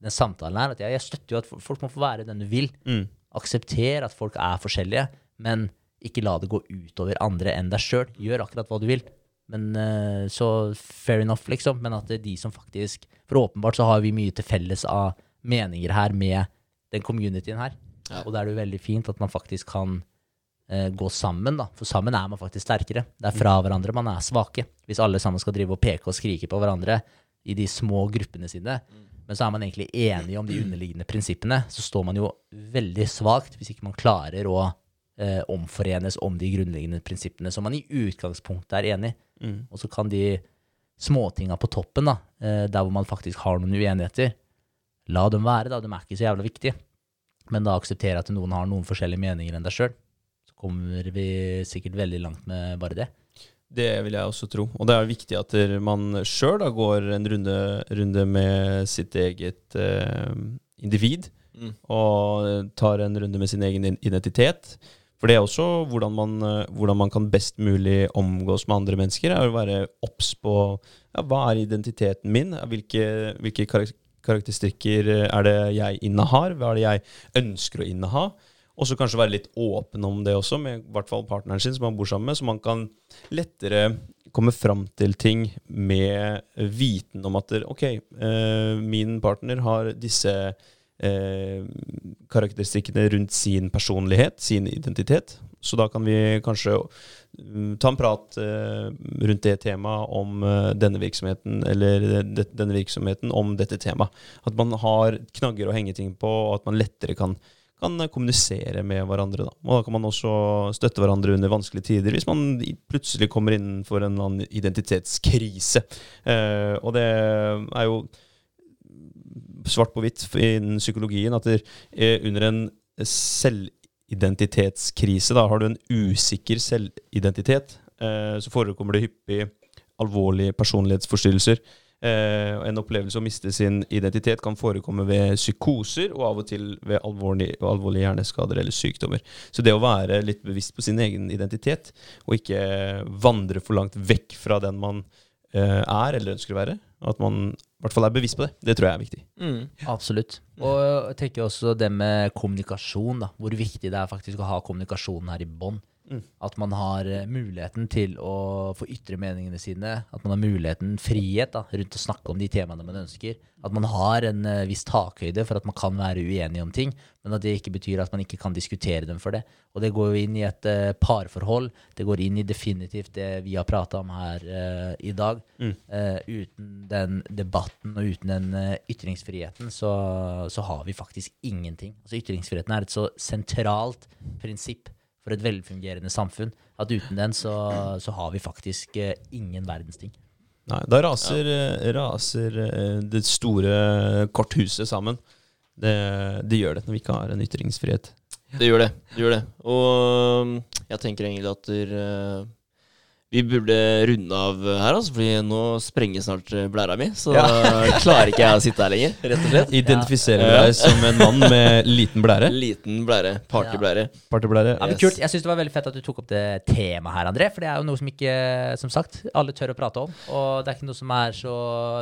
den samtalen her, at jeg, jeg støtter jo at folk må få være den du vil.
Mm.
Aksepter at folk er forskjellige, men ikke la det gå utover andre enn deg sjøl. Gjør akkurat hva du vil. Men uh, Så fair enough, liksom. Men at det er de som faktisk For åpenbart så har vi mye til felles av meninger her med den communityen her.
Ja.
Og da er det jo veldig fint at man faktisk kan gå sammen, da. For sammen er man faktisk sterkere. Det er fra hverandre man er svake. Hvis alle sammen skal drive og peke og skrike på hverandre i de små gruppene sine, men så er man egentlig enige om de underliggende prinsippene, så står man jo veldig svakt hvis ikke man klarer å eh, omforenes om de grunnleggende prinsippene som man i utgangspunktet er enig i.
Mm.
Og så kan de småtinga på toppen, da, eh, der hvor man faktisk har noen uenigheter, la dem være, da. De er ikke så jævla viktige. Men da akseptere at noen har noen forskjellige meninger enn deg sjøl. Kommer vi sikkert veldig langt med bare det.
Det vil jeg også tro. Og det er viktig at man sjøl går en runde, runde med sitt eget eh, individ,
Mm.
og tar en runde med sin egen identitet. For det er også hvordan man, eh, hvordan man kan best mulig omgås med andre mennesker, er å være obs på ja, hva er identiteten min, hvilke, hvilke karakteristikker er det jeg innehar, hva er det jeg ønsker å inneha. Og så kanskje være litt åpen om det også, med i hvert fall partneren sin som man bor sammen med, så man kan lettere komme fram til ting med viten om at ok, eh, min partner har disse eh, karakteristikkene rundt sin personlighet, sin identitet. Så da kan vi kanskje mm, ta en prat eh, rundt det temaet om eh, denne virksomheten, eller denne virksomheten om dette temaet. At man har knagger å henge ting på, og at man lettere kan, kan kommunisere med hverandre. Da. Og da kan man også støtte hverandre under vanskelige tider, hvis man plutselig kommer innenfor en eller annen identitetskrise. Eh, og det er jo svart på hvitt innen psykologien at det, eh, under en selvidentitetskrise, da har du en usikker selvidentitet, eh, så forekommer det hyppig alvorlige personlighetsforstyrrelser. Eh, en opplevelse å miste sin identitet kan forekomme ved psykoser og av og til ved alvorlige, alvorlige hjerneskader eller sykdommer. Så det å være litt bevisst på sin egen identitet, og ikke vandre for langt vekk fra den man eh, er eller ønsker å være. At man i hvert fall er bevisst på det. Det tror jeg er viktig.
Mm.
Absolutt. Og jeg tenker også det med kommunikasjon, da. Hvor viktig det er faktisk å ha kommunikasjonen her i bånn.
Mm.
At man har eh, muligheten til å få ytre meningene sine. At man har muligheten, frihet, da, rundt å snakke om de temaene man ønsker. At man har en uh, viss takhøyde for at man kan være uenig om ting, men at det ikke betyr at man ikke kan diskutere dem for det. Og det går jo inn i et uh, parforhold. Det går inn i definitivt det vi har prata om her uh, i dag.
Mm.
Uten den debatten og uten den ytringsfriheten, så, så har vi faktisk ingenting. Altså Ytringsfriheten er et så sentralt prinsipp for et velfungerende samfunn at uten den så, så har vi faktisk eh, ingen verdens ting.
Nei, da raser, ja. raser eh, det store korthuset sammen. Det, det gjør det når vi ikke har en ytringsfrihet.
Det gjør det. det gjør det. Og um, jeg tenker egentlig at der, uh, vi burde runde av her, altså, fordi nå sprenger snart uh, blæra mi. Så
Ja.
klarer ikke jeg å sitte her lenger, rett og slett.
Identifiserer
Ja.
du deg som en mann med liten blære?
Liten blære. Partyblære.
Partyblære?
Ja, men
Yes.
kult. Jeg synes det var veldig fett at du tok opp det temaet her, André. For det er jo noe som ikke, som sagt, alle tør å prate om. Og det er ikke noe som er så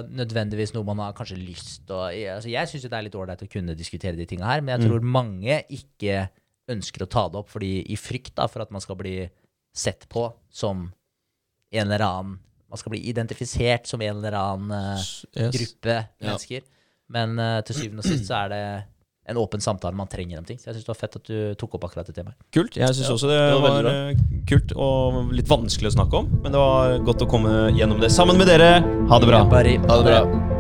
nødvendigvis noe man har kanskje lyst til å altså Jeg syns det er litt ålreit å kunne diskutere de tinga her, men jeg tror mange ikke ønsker å ta det opp fordi i frykt da, for at man skal bli sett på som en eller annen Man skal bli identifisert som en eller annen uh,
Yes.
gruppe mennesker. Men uh, til syvende og sist så er det en åpen samtale man trenger om ting. Så jeg syns det var fett at du tok opp akkurat det temaet.
Kult. Jeg syns
Ja,
også det,
det var
var, eh, kult og litt vanskelig å snakke om. Men det var godt å komme gjennom det sammen med dere. Ha det bra.
Ha det bra.